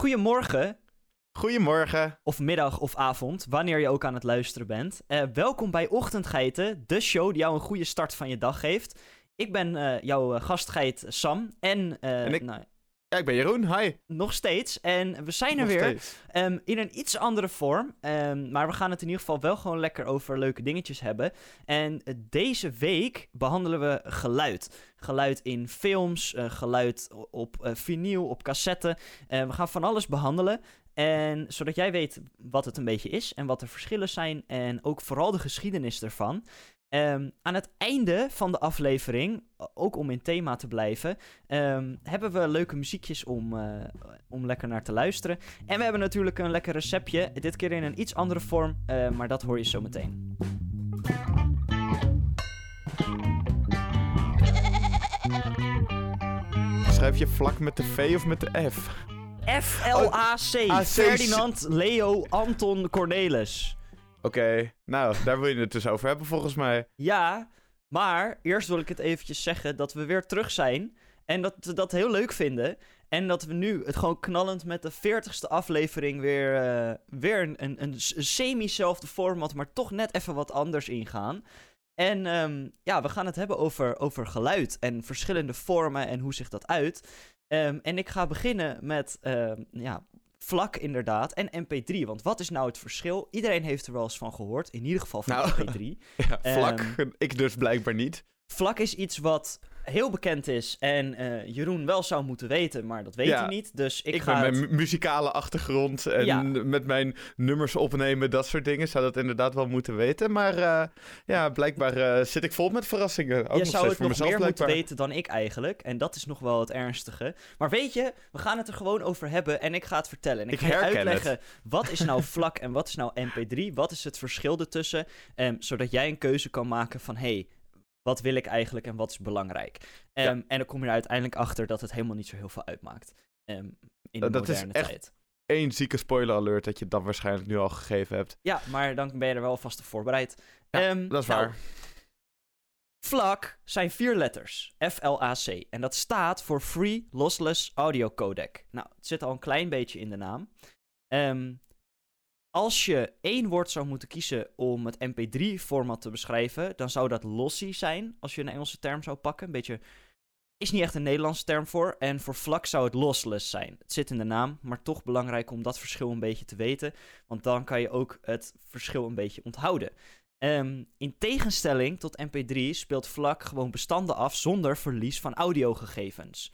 Goedemorgen, Goedemorgen. of middag of avond, wanneer je ook aan het luisteren bent. Eh, welkom bij Ochtendgeiten, de show die jou een goede start van je dag geeft. Ik ben eh, jouw eh, gastgeit Sam en, En ik- nou, Ja, ik ben Jeroen. Hi. nog steeds. En we zijn er Nog weer ehm, in een iets andere vorm. ehm, maar we gaan het in ieder geval wel gewoon lekker over leuke dingetjes hebben. En eh, deze week behandelen we geluid. Geluid in films, eh, geluid op eh, vinyl, op cassette. We gaan van alles behandelen. En zodat jij weet wat het een beetje is en wat de verschillen zijn. En ook vooral de geschiedenis ervan. Ehm, aan het einde van de aflevering, ook om in thema te blijven, ehm, hebben we leuke muziekjes om, eh, om lekker naar te luisteren. En we hebben natuurlijk een lekker receptje, dit keer in een iets andere vorm, eh, maar dat hoor je zo meteen. Schrijf je vlak met de V of met de F? F-L-A-C, AC. Ferdinand Leo Anton Cornelis. Oké, nou, daar wil je het dus over hebben volgens mij. Ja, maar eerst wil ik het eventjes zeggen dat we weer terug zijn. En dat we dat heel leuk vinden. En dat we nu het gewoon knallend met de 40ste aflevering weer, eh, weer een, een, semi-zelfde format, maar toch net even wat anders ingaan. En ehm, ja, we gaan het hebben over, over geluid en verschillende vormen en hoe zich dat uit. Ehm, en ik ga beginnen met ehm, ja, vlak inderdaad en MP3. Want wat is nou het verschil? Iedereen heeft er wel eens van gehoord, in ieder geval van Nou. MP3. Ja, vlak. Ehm. Ik dus blijkbaar niet. Vlak is iets wat heel bekend is en eh, Jeroen wel zou moeten weten, maar dat weet Ja, hij niet. Dus ik, Ik, ga met mijn mu- muzikale achtergrond en Ja. met mijn nummers opnemen, dat soort dingen, zou dat inderdaad wel moeten weten. Maar eh, ja, blijkbaar eh, zit ik vol met verrassingen. Ook je nog zou het voor nog mezelf meer moeten weten dan ik eigenlijk. En dat is nog wel het ernstige. Maar weet je, we gaan het er gewoon over hebben en ik ga het vertellen. En ik, Ik ga uitleggen wat is nou vlak en wat is nou MP3. Wat is het verschil ertussen. Ehm, zodat jij een keuze kan maken van... Hey, wat wil ik eigenlijk en wat is belangrijk? Ja. Ehm, En dan kom je er uiteindelijk achter dat het helemaal niet zo heel veel uitmaakt. ehm, in de dat is moderne echt- tijd. Eén zieke spoiler alert dat je dat waarschijnlijk nu al gegeven hebt. Ja, maar dan ben je er wel vast op voorbereid. Ja, Ehm, dat is nou, waar. FLAC zijn vier letters, F-L-A-C. En dat staat voor Free Lossless Audio Codec. Nou, het zit al een klein beetje in de naam. Ehm, als je één woord zou moeten kiezen om het MP3-format te beschrijven, dan zou dat lossy zijn, als je een Engelse term zou pakken. Een beetje, is niet echt een Nederlandse term voor. En voor FLAC zou het lossless zijn. Het zit in de naam, maar toch belangrijk om dat verschil een beetje te weten. Want dan kan je ook het verschil een beetje onthouden. Ehm, in tegenstelling tot MP3 speelt FLAC gewoon bestanden af zonder verlies van audiogegevens.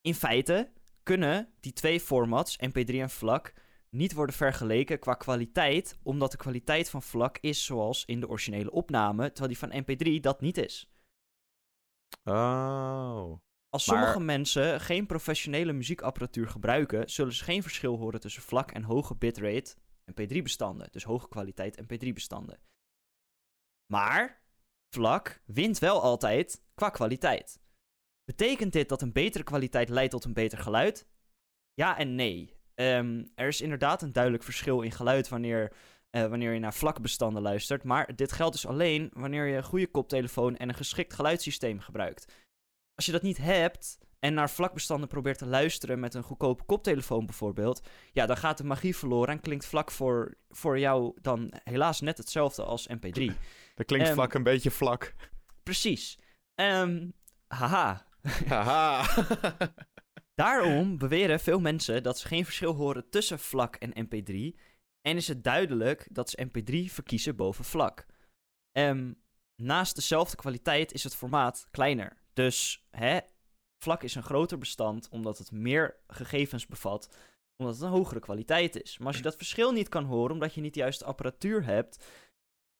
In feite kunnen die twee formats, MP3 en FLAC, niet worden vergeleken qua kwaliteit, omdat de kwaliteit van FLAC is zoals in de originele opname, terwijl die van MP3 dat niet is. Oh. Als Maar- sommige mensen geen professionele muziekapparatuur gebruiken, zullen ze geen verschil horen tussen vlak en hoge bitrate MP3-bestanden. Dus hoge kwaliteit MP3-bestanden. Maar vlak wint wel altijd qua kwaliteit. Betekent dit dat een betere kwaliteit leidt tot een beter geluid? Ja en nee. Ehm, er is inderdaad een duidelijk verschil in geluid wanneer, eh, wanneer je naar vlakbestanden luistert. Maar dit geldt dus alleen wanneer je een goede koptelefoon en een geschikt geluidssysteem gebruikt. Als je dat niet hebt en naar vlakbestanden probeert te luisteren met een goedkope koptelefoon bijvoorbeeld, ja, dan gaat de magie verloren en klinkt vlak voor, voor jou dan helaas net hetzelfde als MP3. Dat klinkt Ehm. vlak een beetje vlak. Precies. Ehm, haha. Haha. Daarom beweren veel mensen dat ze geen verschil horen tussen vlak en MP3. En is het duidelijk dat ze MP3 verkiezen boven vlak. Ehm, naast dezelfde kwaliteit is het formaat kleiner. Dus hè, vlak is een groter bestand omdat het meer gegevens bevat, omdat het een hogere kwaliteit is. Maar als je dat verschil niet kan horen omdat je niet de juiste apparatuur hebt,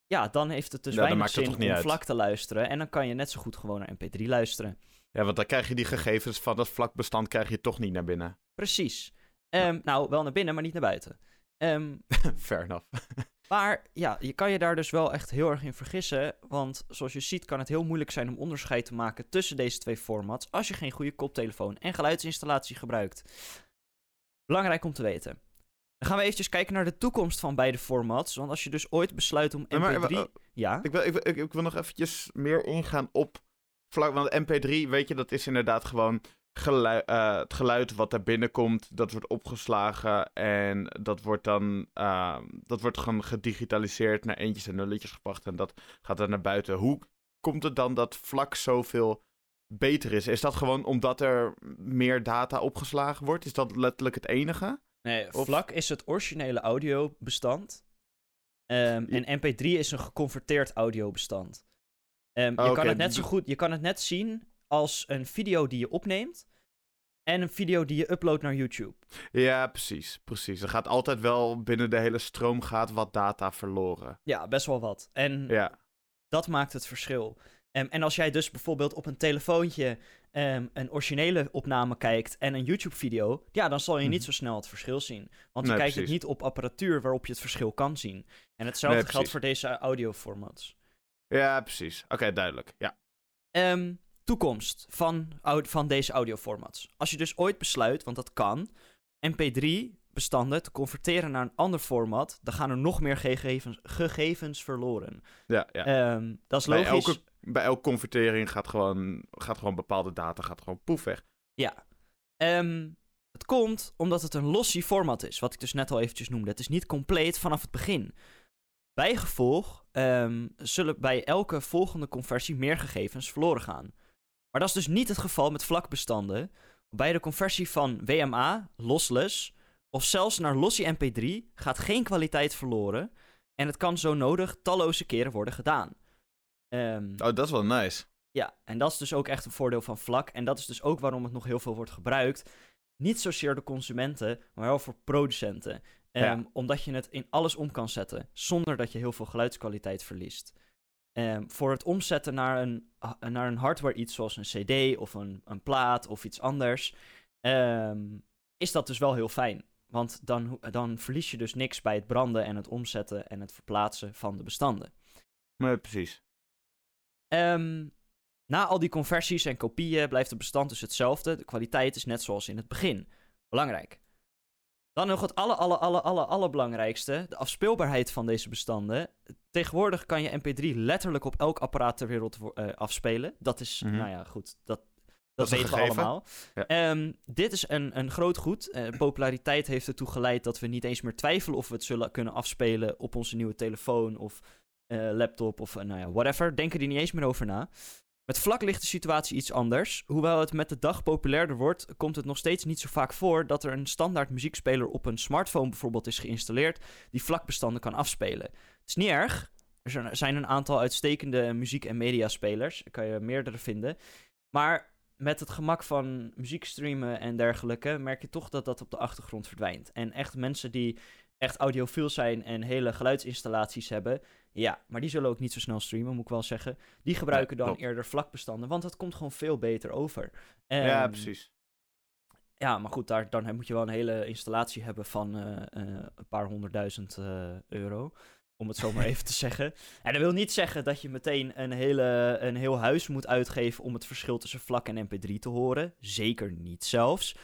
ja, dan heeft het dus Ja, weinig zin om uit. vlak te luisteren. En dan kan je net zo goed gewoon naar MP3 luisteren. Ja, want dan krijg je die gegevens van dat vlakbestand krijg je toch niet naar binnen. Precies. Ehm, nou, wel naar binnen, maar niet naar buiten. Ehm, Fair enough. maar ja, je kan je daar dus wel echt heel erg in vergissen. Want zoals je ziet kan het heel moeilijk zijn om onderscheid te maken tussen deze twee formats. Als je geen goede koptelefoon en geluidsinstallatie gebruikt. Belangrijk om te weten. Dan gaan we eventjes kijken naar de toekomst van beide formats. Want als je dus ooit besluit om Ja, maar, MP3... eh, ja, Ik wil, ik, wil- ik, ik wil nog eventjes meer ingaan op vlak. Want MP3, weet je, dat is inderdaad gewoon gelui- eh, het geluid wat er binnenkomt, dat wordt opgeslagen en dat wordt dan uh, dat wordt gewoon gedigitaliseerd naar eentjes en nulletjes gebracht en dat gaat dan naar buiten. Hoe komt het dan dat vlak zoveel beter is? Is dat gewoon omdat er meer data opgeslagen wordt? Is dat letterlijk het enige? Nee, of... vlak is het originele audiobestand. Um, en MP3 is een geconverteerd audiobestand. Um, je, oh, kan het net zo goed, je kan het net zien als een video die je opneemt en een video die je uploadt naar YouTube. Ja, precies, precies. Er gaat altijd wel binnen de hele stroom gaat wat data verloren. Ja, best wel wat. En ja. dat maakt het verschil. Um, en als jij dus bijvoorbeeld op een telefoontje um, een originele opname kijkt en een YouTube-video, ja, dan zal je niet mhm. zo snel het verschil zien. Want je kijkt het niet op apparatuur waarop je het verschil kan zien. En hetzelfde geldt voor deze audioformats. Ja, precies. Oké, duidelijk. Ja. Um, toekomst van, van deze audioformats. Als je dus ooit besluit, want dat kan, MP3-bestanden te converteren naar een ander format, dan gaan er nog meer gegevens, gegevens verloren. Ja, ja. Um, dat is logisch. Bij elke, bij elke convertering gaat gewoon, gaat gewoon bepaalde data gaat gewoon poef weg. Ja. Um, het komt omdat het een lossy format is, wat ik dus net al eventjes noemde. Het is niet compleet vanaf het begin. Bijgevolg um, zullen bij elke volgende conversie meer gegevens verloren gaan. Maar dat is dus niet het geval met vlakbestanden. Bij de conversie van WMA, lossless, of zelfs naar lossy MP3 gaat geen kwaliteit verloren. En het kan zo nodig talloze keren worden gedaan. Um, oh, dat is wel nice. Ja, en dat is dus ook echt een voordeel van vlak. En dat is dus ook waarom het nog heel veel wordt gebruikt. Niet zozeer door consumenten, maar wel voor producenten. Um, Omdat je het in alles om kan zetten, zonder dat je heel veel geluidskwaliteit verliest. Um, voor het omzetten naar een, naar een hardware iets zoals een CD of een, een plaat of iets anders, um, is dat dus wel heel fijn. Want dan, dan verlies je dus niks bij het branden en het omzetten en het verplaatsen van de bestanden. Nee, precies. Um, na al die conversies en kopieën blijft het bestand dus hetzelfde. De kwaliteit is net zoals in het begin. Belangrijk. Dan nog het alle, alle, alle, alle, allerbelangrijkste. De afspeelbaarheid van deze bestanden. Tegenwoordig kan je MP3 letterlijk op elk apparaat ter wereld uh, afspelen. Dat is, mm -hmm. nou ja, goed. Dat, dat, dat weten we allemaal. Ja. Um, dit is een, een groot goed. Uh, populariteit heeft ertoe geleid dat we niet eens meer twijfelen of we het zullen kunnen afspelen op onze nieuwe telefoon of uh, laptop of nou ja, whatever. Denken er niet eens meer over na. Met vlak ligt de situatie iets anders. Hoewel het met de dag populairder wordt, komt het nog steeds niet zo vaak voor dat er een standaard muziekspeler op een smartphone bijvoorbeeld is geïnstalleerd die vlakbestanden kan afspelen. Het is niet erg. Er zijn een aantal uitstekende muziek- en mediaspelers. Kan je meerdere vinden. Maar met het gemak van muziek streamen en dergelijke, merk je toch dat dat op de achtergrond verdwijnt. En echt mensen die echt audiofiel zijn en hele geluidsinstallaties hebben, ja, maar die zullen ook niet zo snel streamen, moet ik wel zeggen. Die gebruiken dan eerder vlakbestanden, want dat komt gewoon veel beter over. ja, ehm, precies. Ja, maar goed, daar, dan moet je wel een hele installatie hebben van uh, uh, een paar honderdduizend uh, euro. Om het zo maar even te zeggen. En dat wil niet zeggen dat je meteen een, hele, een heel huis moet uitgeven om het verschil tussen vlak en MP3 te horen. Zeker niet zelfs.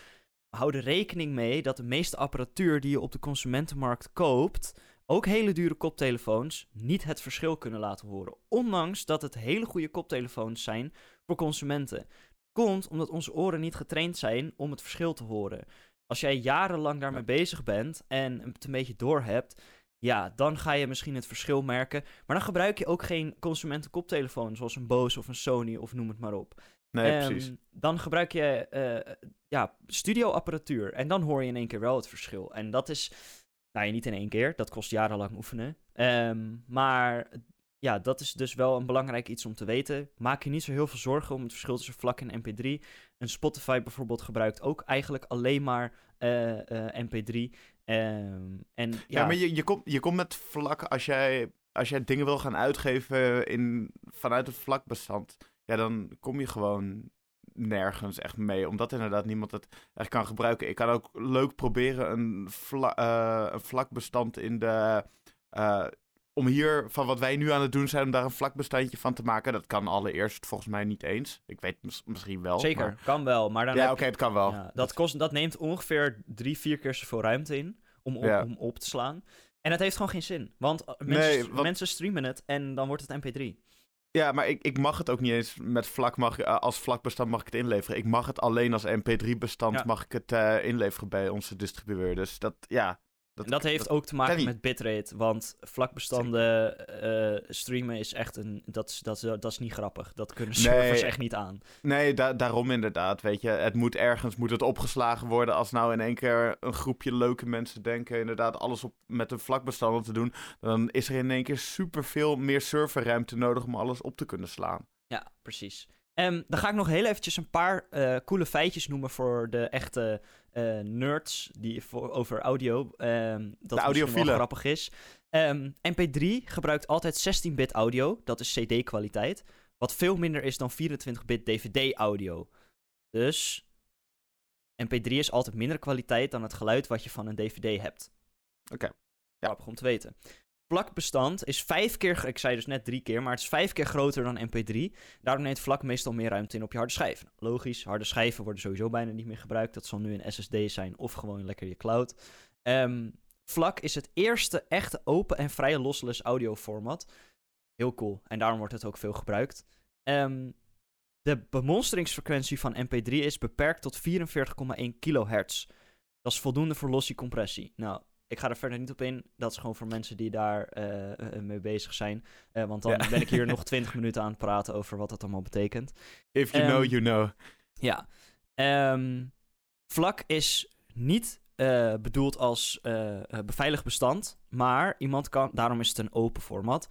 hou er rekening mee dat de meeste apparatuur die je op de consumentenmarkt koopt ook hele dure koptelefoons niet het verschil kunnen laten horen. Ondanks dat het hele goede koptelefoons zijn voor consumenten. Komt omdat onze oren niet getraind zijn om het verschil te horen. Als jij jarenlang daarmee bezig bent en het een beetje door hebt, ja, dan ga je misschien het verschil merken. Maar dan gebruik je ook geen consumentenkoptelefoon zoals een Bose of een Sony of noem het maar op. Nee, um, precies. Dan gebruik je uh, ja, studioapparatuur en dan hoor je in één keer wel het verschil. En dat is nou, niet in één keer. Dat kost jarenlang oefenen. Um, maar ja, dat is dus wel een belangrijk iets om te weten. Maak je niet zo heel veel zorgen om het verschil tussen vlak en MP3. Een Spotify bijvoorbeeld gebruikt ook eigenlijk alleen maar uh, uh, MP3. Um, en, ja. ja, maar je, je, komt, je komt met vlak als jij, als jij dingen wil gaan uitgeven in, vanuit het vlakbestand. Ja, dan kom je gewoon nergens echt mee. Omdat inderdaad niemand het echt kan gebruiken. Ik kan ook leuk proberen een, vla uh, een vlakbestand in de. Uh, om hier van wat wij nu aan het doen zijn, om daar een vlakbestandje van te maken. Dat kan allereerst volgens mij niet eens. Ik weet mis misschien wel. Zeker, maar... kan wel. Maar dan ja, oké, okay, het kan wel. Ja, dat, kost, dat neemt ongeveer drie, vier keer zoveel ruimte in om op, ja. om op te slaan. En het heeft gewoon geen zin. Want mensen, nee, want... mensen streamen het en dan wordt het MP3. Ja, maar ik, ik mag het ook niet eens met vlak mag, eh, als vlakbestand mag ik het inleveren. Ik mag het alleen als mp3-bestand Ja. mag ik het eh, inleveren bij onze distribueur. Dus dat, ja. En dat heeft ook te maken met bitrate, want vlakbestanden eh, streamen is echt een... Dat is, dat, is, dat is niet grappig. Dat kunnen Nee. servers echt niet aan. Nee, da- daarom inderdaad, weet je. Het moet ergens moet het opgeslagen worden. Als nou in één keer een groepje leuke mensen denken... inderdaad alles op, met een vlakbestanden te doen... dan is er in één keer superveel meer serverruimte nodig... om alles op te kunnen slaan. Ja, precies. Ehm, dan ga ik nog heel eventjes een paar eh, coole feitjes noemen voor de echte eh, nerds die voor, over audio. ehm, dat wel audiofielen. grappig is. Ehm, MP3 gebruikt altijd 16-bit audio, dat is CD-kwaliteit. Wat veel minder is dan 24-bit DVD-audio. Dus MP3 is altijd minder kwaliteit dan het geluid wat je van een DVD hebt. Oké. Grappig om te weten. Vlakbestand is vijf keer, ik zei dus net drie keer, maar het is vijf keer groter dan MP3. Daarom neemt vlak meestal meer ruimte in op je harde schijf. Nou, Logisch, harde schijven worden sowieso bijna niet meer gebruikt. Dat zal nu een SSD zijn of gewoon lekker je cloud. Ehm, vlak is het eerste echte open en vrije lossless audioformat. Heel cool. En daarom wordt het ook veel gebruikt. Ehm, de bemonsteringsfrequentie van MP3 is beperkt tot 44,1 kilohertz. Dat is voldoende voor lossie compressie. Nou, ik ga er verder niet op in. Dat is gewoon voor mensen die daar eh, eh, mee bezig zijn. Eh, want dan Ja. ben ik hier nog 20 minuten aan het praten over wat dat allemaal betekent. If you Ehm, know, you know. Ja. Ehm, vlak is niet bedoeld als beveiligd bestand, maar iemand kan, daarom is het een open format.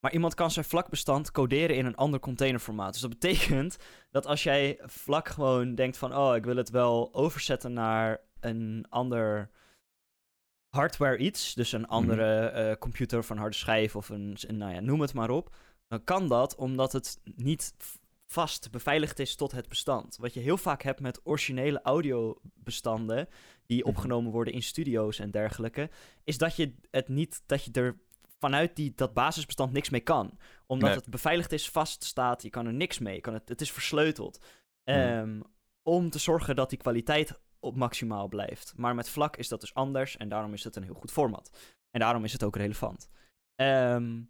Maar iemand kan zijn vlakbestand coderen in een ander containerformaat. Dus dat betekent dat als jij vlak gewoon denkt van, oh, ik wil het wel overzetten naar een ander hardware iets, dus een andere eh, computer een harde schijf of een, een- nou ja, noem het maar op, dan kan dat omdat het niet vast beveiligd is tot het bestand. Wat je heel vaak hebt met originele audiobestanden die Mhm. opgenomen worden in studio's en dergelijke, is dat je het niet dat je er vanuit die, dat basisbestand niks mee kan. Omdat Nee. het beveiligd is, vaststaat, je kan er niks mee. Kan het, het is versleuteld. Mhm. Ehm, om te zorgen dat die kwaliteit op maximaal blijft. Maar met vlak is dat dus anders en daarom is het een heel goed format. En daarom is het ook relevant. Ehm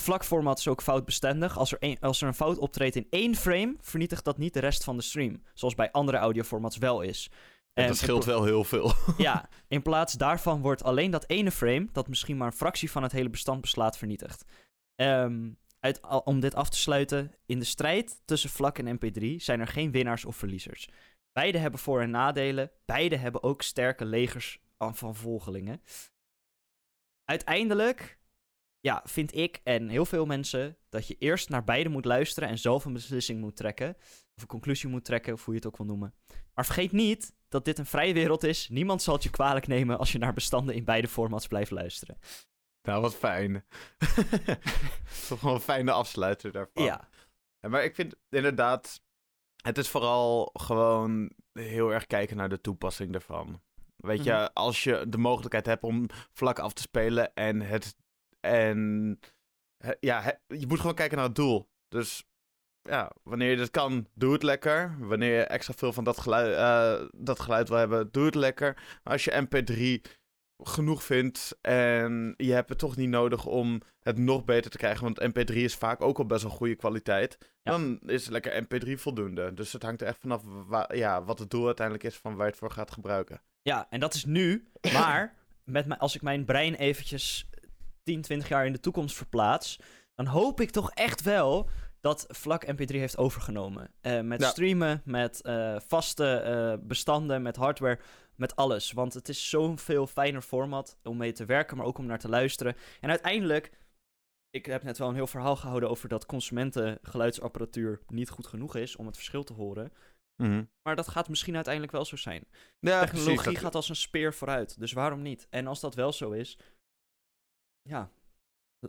vlakformat is ook foutbestendig. Als er, een, als er een fout optreedt in één frame, vernietigt dat niet de rest van de stream. Zoals bij andere audioformats wel is. En dat scheelt wel heel veel. ja, in plaats daarvan wordt alleen dat ene frame, dat misschien maar een fractie van het hele bestand beslaat, vernietigd. Ehm, uit, om dit af te sluiten, in de strijd tussen vlak en MP3 zijn er geen winnaars of verliezers. Beide hebben voor- en nadelen, beide hebben ook sterke legers aan- van volgelingen. Uiteindelijk, ja, vind ik en heel veel mensen dat je eerst naar beide moet luisteren en zelf een beslissing moet trekken. Of een conclusie moet trekken, of hoe je het ook wil noemen. Maar vergeet niet dat dit een vrije wereld is. Niemand zal het je kwalijk nemen als je naar bestanden in beide formats blijft luisteren. nou, wat fijn. Toch wel een fijne afsluiter daarvan. Ja, Ja, maar ik vind inderdaad, het is vooral gewoon heel erg kijken naar de toepassing daarvan. Weet je, Mhm. als je de mogelijkheid hebt om vlak af te spelen en het. En. ja, je moet gewoon kijken naar het doel. Dus ja, wanneer je dat kan, doe het lekker. Wanneer je extra veel van dat geluid, eh, dat geluid wil hebben, doe het lekker. Maar als je MP3 genoeg vindt en je hebt het toch niet nodig om het nog beter te krijgen, want MP3 is vaak ook al best wel goede kwaliteit, Ja. dan is lekker MP3 voldoende. Dus het hangt er echt vanaf wa- ja, wat het doel uiteindelijk is van waar je het voor gaat gebruiken. ja, en dat is nu. Maar met mijn- als ik mijn brein eventjes 10, 20 jaar in de toekomst verplaats, dan hoop ik toch echt wel dat Vlak MP3 heeft overgenomen. Eh, met Ja. streamen, met eh, vaste eh, bestanden, met hardware, met alles. Want het is zo'n veel fijner format om mee te werken, maar ook om naar te luisteren. En uiteindelijk, ik heb net wel een heel verhaal gehouden over dat consumentengeluidsapparatuur niet goed genoeg is om het verschil te horen. Maar dat gaat misschien uiteindelijk wel zo zijn. Ja, Technologie precies, dat- gaat als een speer vooruit, dus waarom niet? En als dat wel zo is, ja,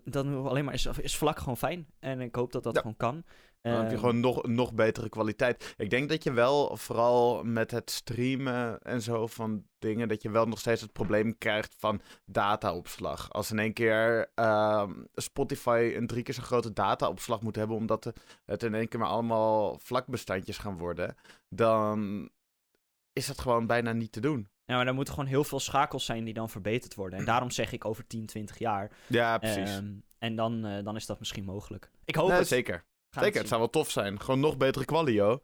dan alleen maar is, is vlak gewoon fijn. En ik hoop dat dat Ja. gewoon kan. Dan heb je Ehm, gewoon nog, nog betere kwaliteit. Ik denk dat je wel, vooral met het streamen en zo van dingen, dat je wel nog steeds het probleem krijgt van dataopslag. Als in één keer ehm, Spotify een drie keer zo grote dataopslag moet hebben, omdat het in één keer maar allemaal vlakbestandjes gaan worden, dan is dat gewoon bijna niet te doen. Ja, maar er moeten gewoon heel veel schakels zijn die dan verbeterd worden. En daarom zeg ik over 10, 20 jaar. Ja, precies. Ehm, En dan, eh, dan is dat misschien mogelijk. Ik hoop Nee, het. zeker. Zeker, het zou wel tof zijn. Gewoon nog betere qualio.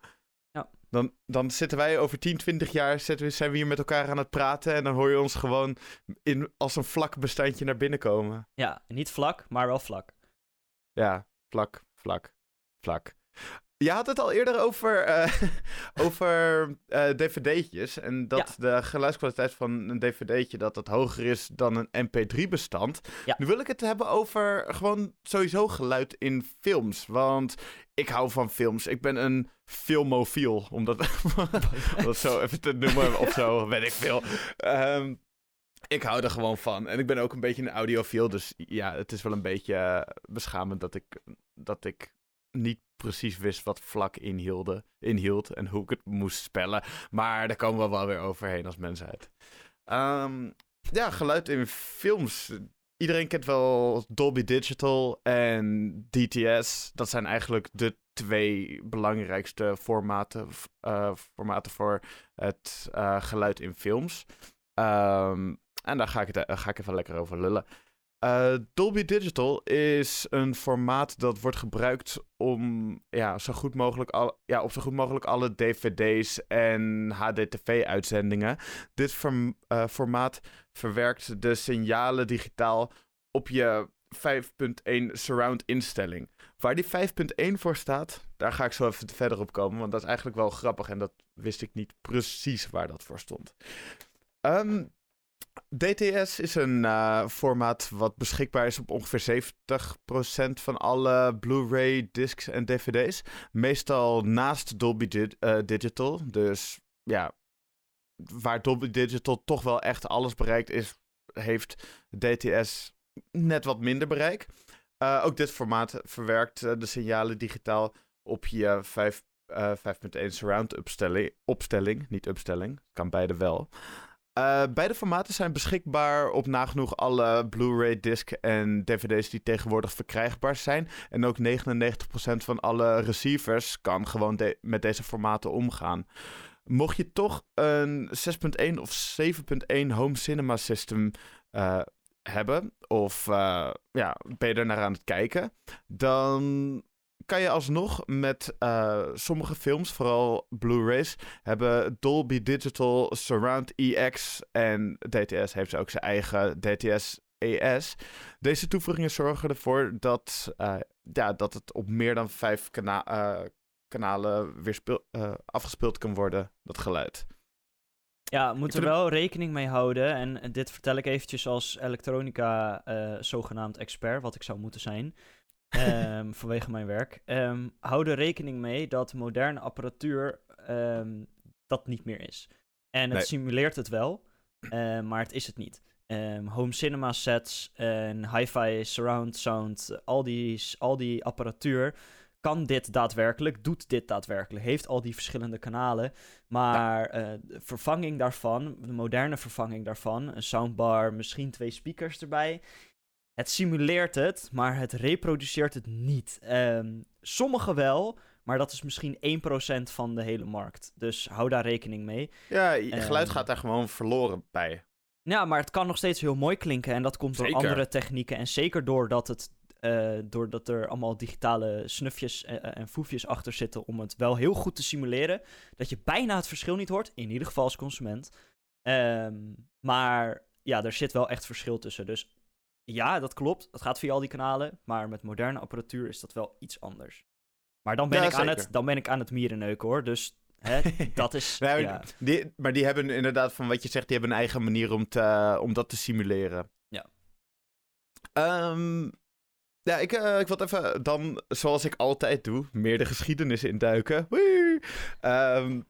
Ja. Dan, dan zitten wij over 10, 20 jaar zitten we, zijn we hier met elkaar aan het praten. En dan hoor je ons gewoon in, als een vlak bestandje naar binnen komen. Ja, niet vlak, maar wel vlak. Ja, vlak, vlak, vlak. Je had het al eerder over, eh, over eh, dvd'tjes. En dat de geluidskwaliteit van een dvd'tje dat dat hoger is dan een mp3-bestand. Ja. Nu wil ik het hebben over gewoon sowieso geluid in films. Want ik hou van films. Ik ben een filmofiel, om dat, om dat zo even te noemen of zo, weet ik veel. Ehm, ik hou er gewoon van. En ik ben ook een beetje een audiofiel. Dus ja, het is wel een beetje eh, beschamend dat ik, dat ik niet precies wist wat vlak inhield en hoe ik het moest spellen. Maar daar komen we wel weer overheen als mensheid. Ehm, ja, geluid in films. Iedereen kent wel Dolby Digital en DTS. Dat zijn eigenlijk de twee belangrijkste formaten, eh, formaten voor het eh, geluid in films. Ehm, en daar ga ik, het, eh, ga ik even lekker over lullen. Eh, Dolby Digital is een formaat dat wordt gebruikt om ja, zo goed mogelijk al, ja, op zo goed mogelijk alle dvd's en HDTV-uitzendingen. Dit eh, formaat verwerkt de signalen digitaal op je 5.1 surround instelling. Waar die 5.1 voor staat, daar ga ik zo even verder op komen, want dat is eigenlijk wel grappig en dat wist ik niet precies waar dat voor stond. Ehm, DTS is een eh, formaat wat beschikbaar is op ongeveer 70% van alle Blu-ray discs en DVD's. Meestal naast Dolby eh, Digital. Dus ja, waar Dolby Digital toch wel echt alles bereikt is, heeft DTS net wat minder bereik. Eh, ook dit formaat verwerkt de signalen digitaal op je 5, eh, 5.1 surround opstelling, opstelling, niet opstelling, kan beide wel. Eh, beide formaten zijn beschikbaar op nagenoeg alle Blu-ray disc en DVD's die tegenwoordig verkrijgbaar zijn. En ook 99% van alle receivers kan gewoon met deze formaten omgaan. Mocht je toch een 6.1 of 7.1 home cinema system eh, hebben, of eh, ja, ben je er naar aan het kijken, dan kan je alsnog met eh, sommige films, vooral Blu-rays, hebben Dolby Digital Surround EX en DTS heeft ook zijn eigen DTS ES. Deze toevoegingen zorgen ervoor dat, eh, ja, dat het op meer dan vijf kana- eh, kanalen weer speel- afgespeeld kan worden, dat geluid. Ja, we moeten er wel rekening mee houden. En dit vertel ik eventjes als elektronica zogenaamd expert, wat ik zou moeten zijn. Ehm, vanwege mijn werk. Ehm, hou er rekening mee dat moderne apparatuur ehm, dat niet meer is. En het Nee. simuleert het wel, eh, maar het is het niet. Home cinema sets en hi-fi surround sound, al die, al die apparatuur kan dit daadwerkelijk, doet dit daadwerkelijk, heeft al die verschillende kanalen. Maar eh, de vervanging daarvan, de moderne vervanging daarvan, een soundbar, misschien twee speakers erbij. Het simuleert het, maar het reproduceert het niet. Ehm sommige wel, maar dat is misschien 1% van de hele markt. Dus hou daar rekening mee. Ja, je Ehm. geluid gaat daar gewoon verloren bij. Ja, maar het kan nog steeds heel mooi klinken. En dat komt door andere technieken. En zeker doordat, het, eh, doordat er allemaal digitale snufjes en, en foefjes achter zitten. om het wel heel goed te simuleren. Dat je bijna het verschil niet hoort. In ieder geval als consument. Ehm, maar ja, er zit wel echt verschil tussen. Dus ja, dat klopt. Het gaat via al die kanalen. Maar met moderne apparatuur is dat wel iets anders. Maar dan ben, Ja, ik, aan het, dan ben ik aan het mierenneuken hoor. Dus hè, dat is. Ja. die, maar die hebben inderdaad, van wat je zegt, die hebben een eigen manier om, te, om dat te simuleren. Ja. Ehm, ja, ik, eh, ik wil even dan, zoals ik altijd doe, meer de geschiedenis induiken. Wee! Ehm,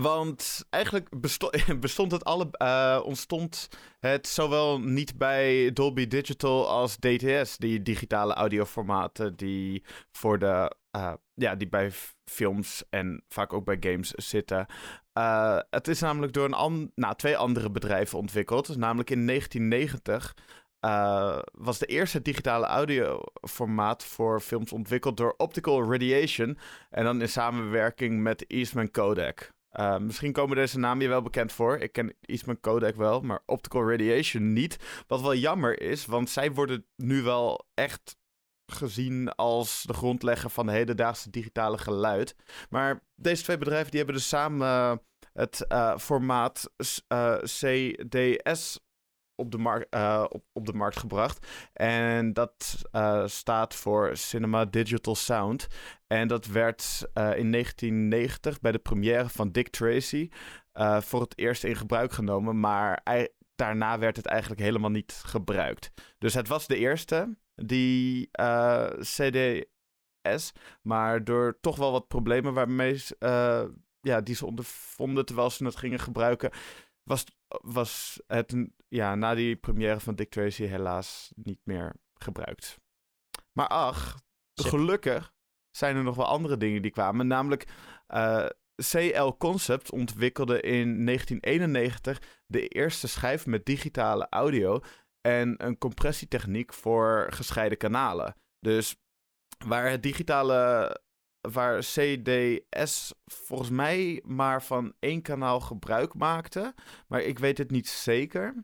want eigenlijk besto bestond het alle, eh, ontstond het zowel niet bij Dolby Digital als DTS, die digitale audioformaten die voor de eh, ja, die bij films en vaak ook bij games zitten. Eh, het is namelijk door een nou, twee andere bedrijven ontwikkeld. Namelijk in 1990 eh, was de eerste digitale audioformaat voor films ontwikkeld door Optical Radiation. En dan in samenwerking met Eastman Kodak. Uh, misschien komen deze namen je wel bekend voor. Ik ken Eastman Kodak wel, maar Optical Radiation niet. Wat wel jammer is, want zij worden nu wel echt gezien als de grondlegger van de hedendaagse digitale geluid. Maar deze twee bedrijven die hebben dus samen het uh, formaat CDS op de, markt, op, op de markt gebracht. En dat staat voor Cinema Digital Sound. En dat werd in 1990 bij de première van Dick Tracy voor het eerst in gebruik genomen. Maar daarna werd het eigenlijk helemaal niet gebruikt. Dus het was de eerste die CDS. Maar door toch wel wat problemen waarmee ja, die ze ondervonden terwijl ze het gingen gebruiken, was, was het ja, na die première van Dick Tracy helaas niet meer gebruikt. Maar ach, gelukkig zijn er nog wel andere dingen die kwamen. Namelijk, eh, CL Concept ontwikkelde in 1991 de eerste schijf met digitale audio en een compressietechniek voor gescheiden kanalen. Dus waar het digitale waar CDS volgens mij maar van één kanaal gebruik maakte. Maar ik weet het niet zeker.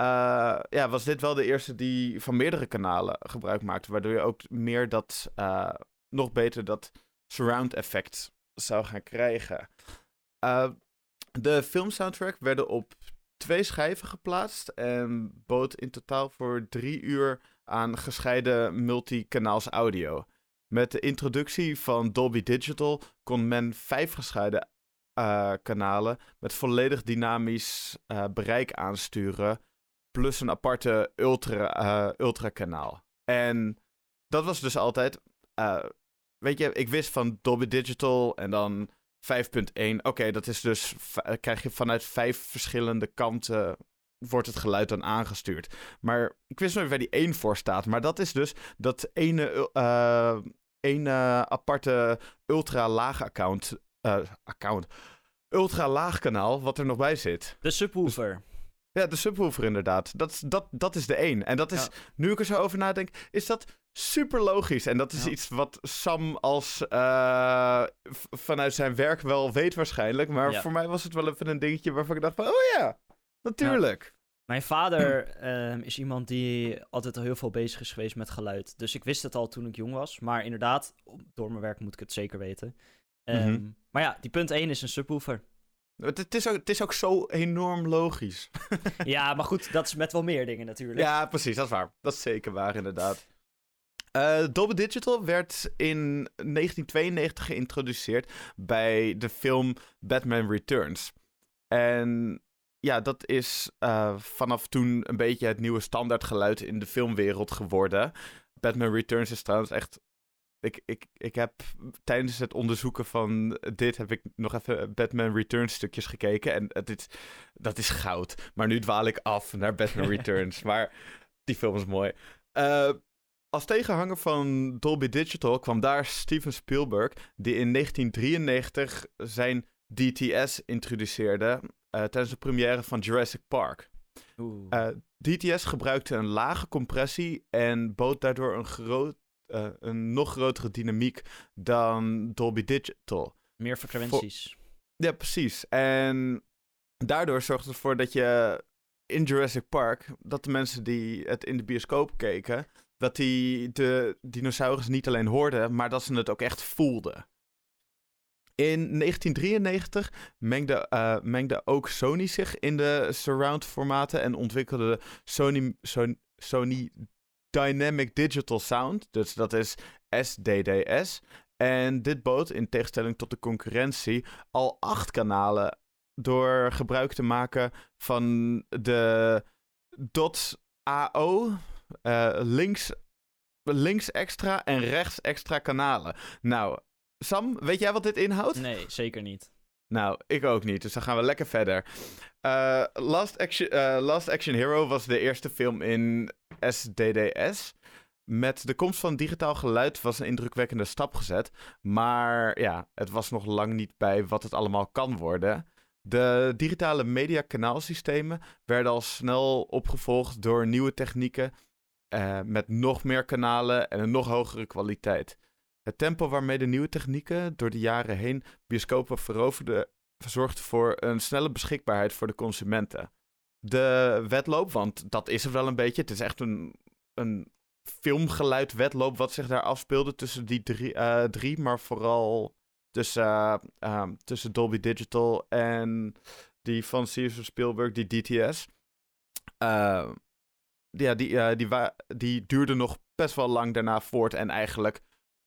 Uh, ja, was dit wel de eerste die van meerdere kanalen gebruik maakte. Waardoor je ook meer dat, uh, nog beter dat surround effect zou gaan krijgen. Uh, de filmsoundtrack werden op twee schijven geplaatst. En bood in totaal voor drie uur aan gescheiden multikanaals audio. Met de introductie van Dolby Digital kon men vijf gescheiden uh, kanalen met volledig dynamisch uh, bereik aansturen. Plus een aparte ultra, ultra kanaal. En dat was dus altijd. Weet je, ik wist van Dolby Digital en dan 5.1. Oké, dat is dus. Krijg je vanuit vijf verschillende kanten. Wordt het geluid dan aangestuurd. Maar ik wist nooit waar die 1 voor staat. Maar dat is dus dat ene uh, aparte ultra-laag account, uh, account. Ultra-laag kanaal wat er nog bij zit. De subwoofer. ja, de subwoofer inderdaad. Dat, dat, dat is de één. En dat is, nu ik er zo over nadenk, is dat super logisch. En dat is iets wat Sam als uh, vanuit zijn werk wel weet waarschijnlijk. Maar voor mij was het wel even een dingetje waarvan ik dacht van, oh ja, natuurlijk. Mijn vader ehm, is iemand die altijd al heel veel bezig is geweest met geluid. Dus ik wist het al toen ik jong was. Maar inderdaad, door mijn werk moet ik het zeker weten. Ehm, mhm. Maar ja, die punt 1 is een subwoofer. Het, het, is ook, het is ook zo enorm logisch. ja, maar goed, dat is met wel meer dingen natuurlijk. Ja, precies, dat is waar. Dat is zeker waar, inderdaad. Uh, Dolby Digital werd in 1992 geïntroduceerd bij de film Batman Returns. En ja, dat is uh, vanaf toen een beetje het nieuwe standaardgeluid in de filmwereld geworden. Batman Returns is trouwens echt. Ik, ik, ik heb tijdens het onderzoeken van dit heb ik nog even Batman Returns stukjes gekeken. En dit, dat is goud. Maar nu dwaal ik af naar Batman Returns. maar die film is mooi. Uh, als tegenhanger van Dolby Digital kwam daar Steven Spielberg, die in 1993 zijn DTS introduceerde. Eh, tijdens de première van Jurassic Park. Uh, eh, DTS gebruikte een lage compressie en bood daardoor een, groot, uh, een nog grotere dynamiek dan Dolby Digital. Meer frequenties. Ja, precies. En daardoor zorgde het ervoor dat je in Jurassic Park, dat de mensen die het in de bioscoop keken, dat die de dinosaurus niet alleen hoorden, maar dat ze het ook echt voelden. In 1993 mengde, uh, mengde ook Sony zich in de surround formaten en ontwikkelde Sony, Sony, Sony Dynamic Digital Sound. Dus dat is SDDS. En dit bood, in tegenstelling tot de concurrentie, al acht kanalen door gebruik te maken van de AO, uh, eh, links, links extra en rechts extra kanalen. Nou, Sam, weet jij wat dit inhoudt? Nee, zeker niet. Nou, ik ook niet. Dus dan gaan we lekker verder. Uh, Last, Action, uh, Last Action Hero was de eerste film in SDDS. Met de komst van digitaal geluid was een indrukwekkende stap gezet. Maar ja, het was nog lang niet bij wat het allemaal kan worden. De digitale mediakanaalsystemen werden al snel opgevolgd door nieuwe technieken. Uh, met nog meer kanalen en een nog hogere kwaliteit. Het tempo waarmee de nieuwe technieken door de jaren heen bioscopen veroverden, zorgt voor een snelle beschikbaarheid voor de consumenten. De wedloop, want dat is er wel een beetje. Het is echt een, een filmgeluid wedloop wat zich daar afspeelde tussen die drie, eh, drie maar vooral tussen, uh, um, tussen Dolby Digital en die van Steven Spielberg, die DTS. Uh, ja, die, uh, die, die duurde nog best wel lang daarna voort. En eigenlijk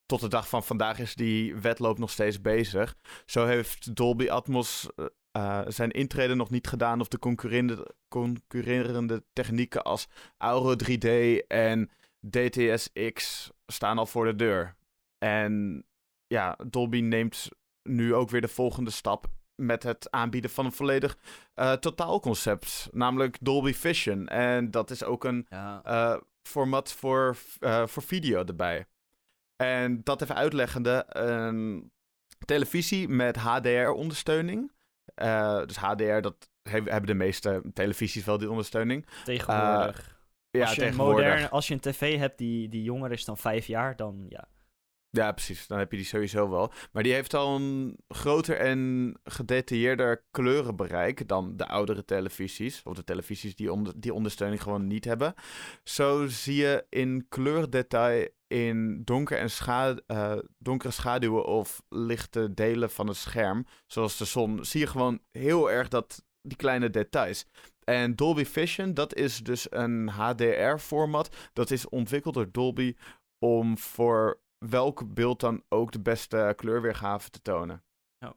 tot de dag van vandaag is die wedloop nog steeds bezig. Zo heeft Dolby Atmos uh, zijn intrede nog niet gedaan. Of de concurrerende, concurrerende technieken als Auro 3D en DTSX staan al voor de deur. En ja, Dolby neemt nu ook weer de volgende stap met het aanbieden van een volledig uh, totaalconcept, namelijk Dolby Vision. En dat is ook een ja. uh, format voor, uh, voor video erbij. En dat even uitleggende, een televisie met HDR-ondersteuning. dus HDR, dat hebben de meeste televisies wel die ondersteuning. Tegenwoordig. ja, als je tegenwoordig. Modern, als je een tv hebt die, die jonger is dan vijf jaar, dan ja. Ja, precies. Dan heb je die sowieso wel. Maar die heeft al een groter en gedetailleerder kleurenbereik dan de oudere televisies. Of de televisies die onder, die ondersteuning gewoon niet hebben. Zo zie je in kleurdetail in donker en uh, donkere schaduwen of lichte delen van het scherm, zoals de zon, zie je gewoon heel erg dat, die kleine details. En Dolby Vision, dat is dus een HDR-format. Dat is ontwikkeld door Dolby om voor welk beeld dan ook de beste kleurweergave te tonen. Ja.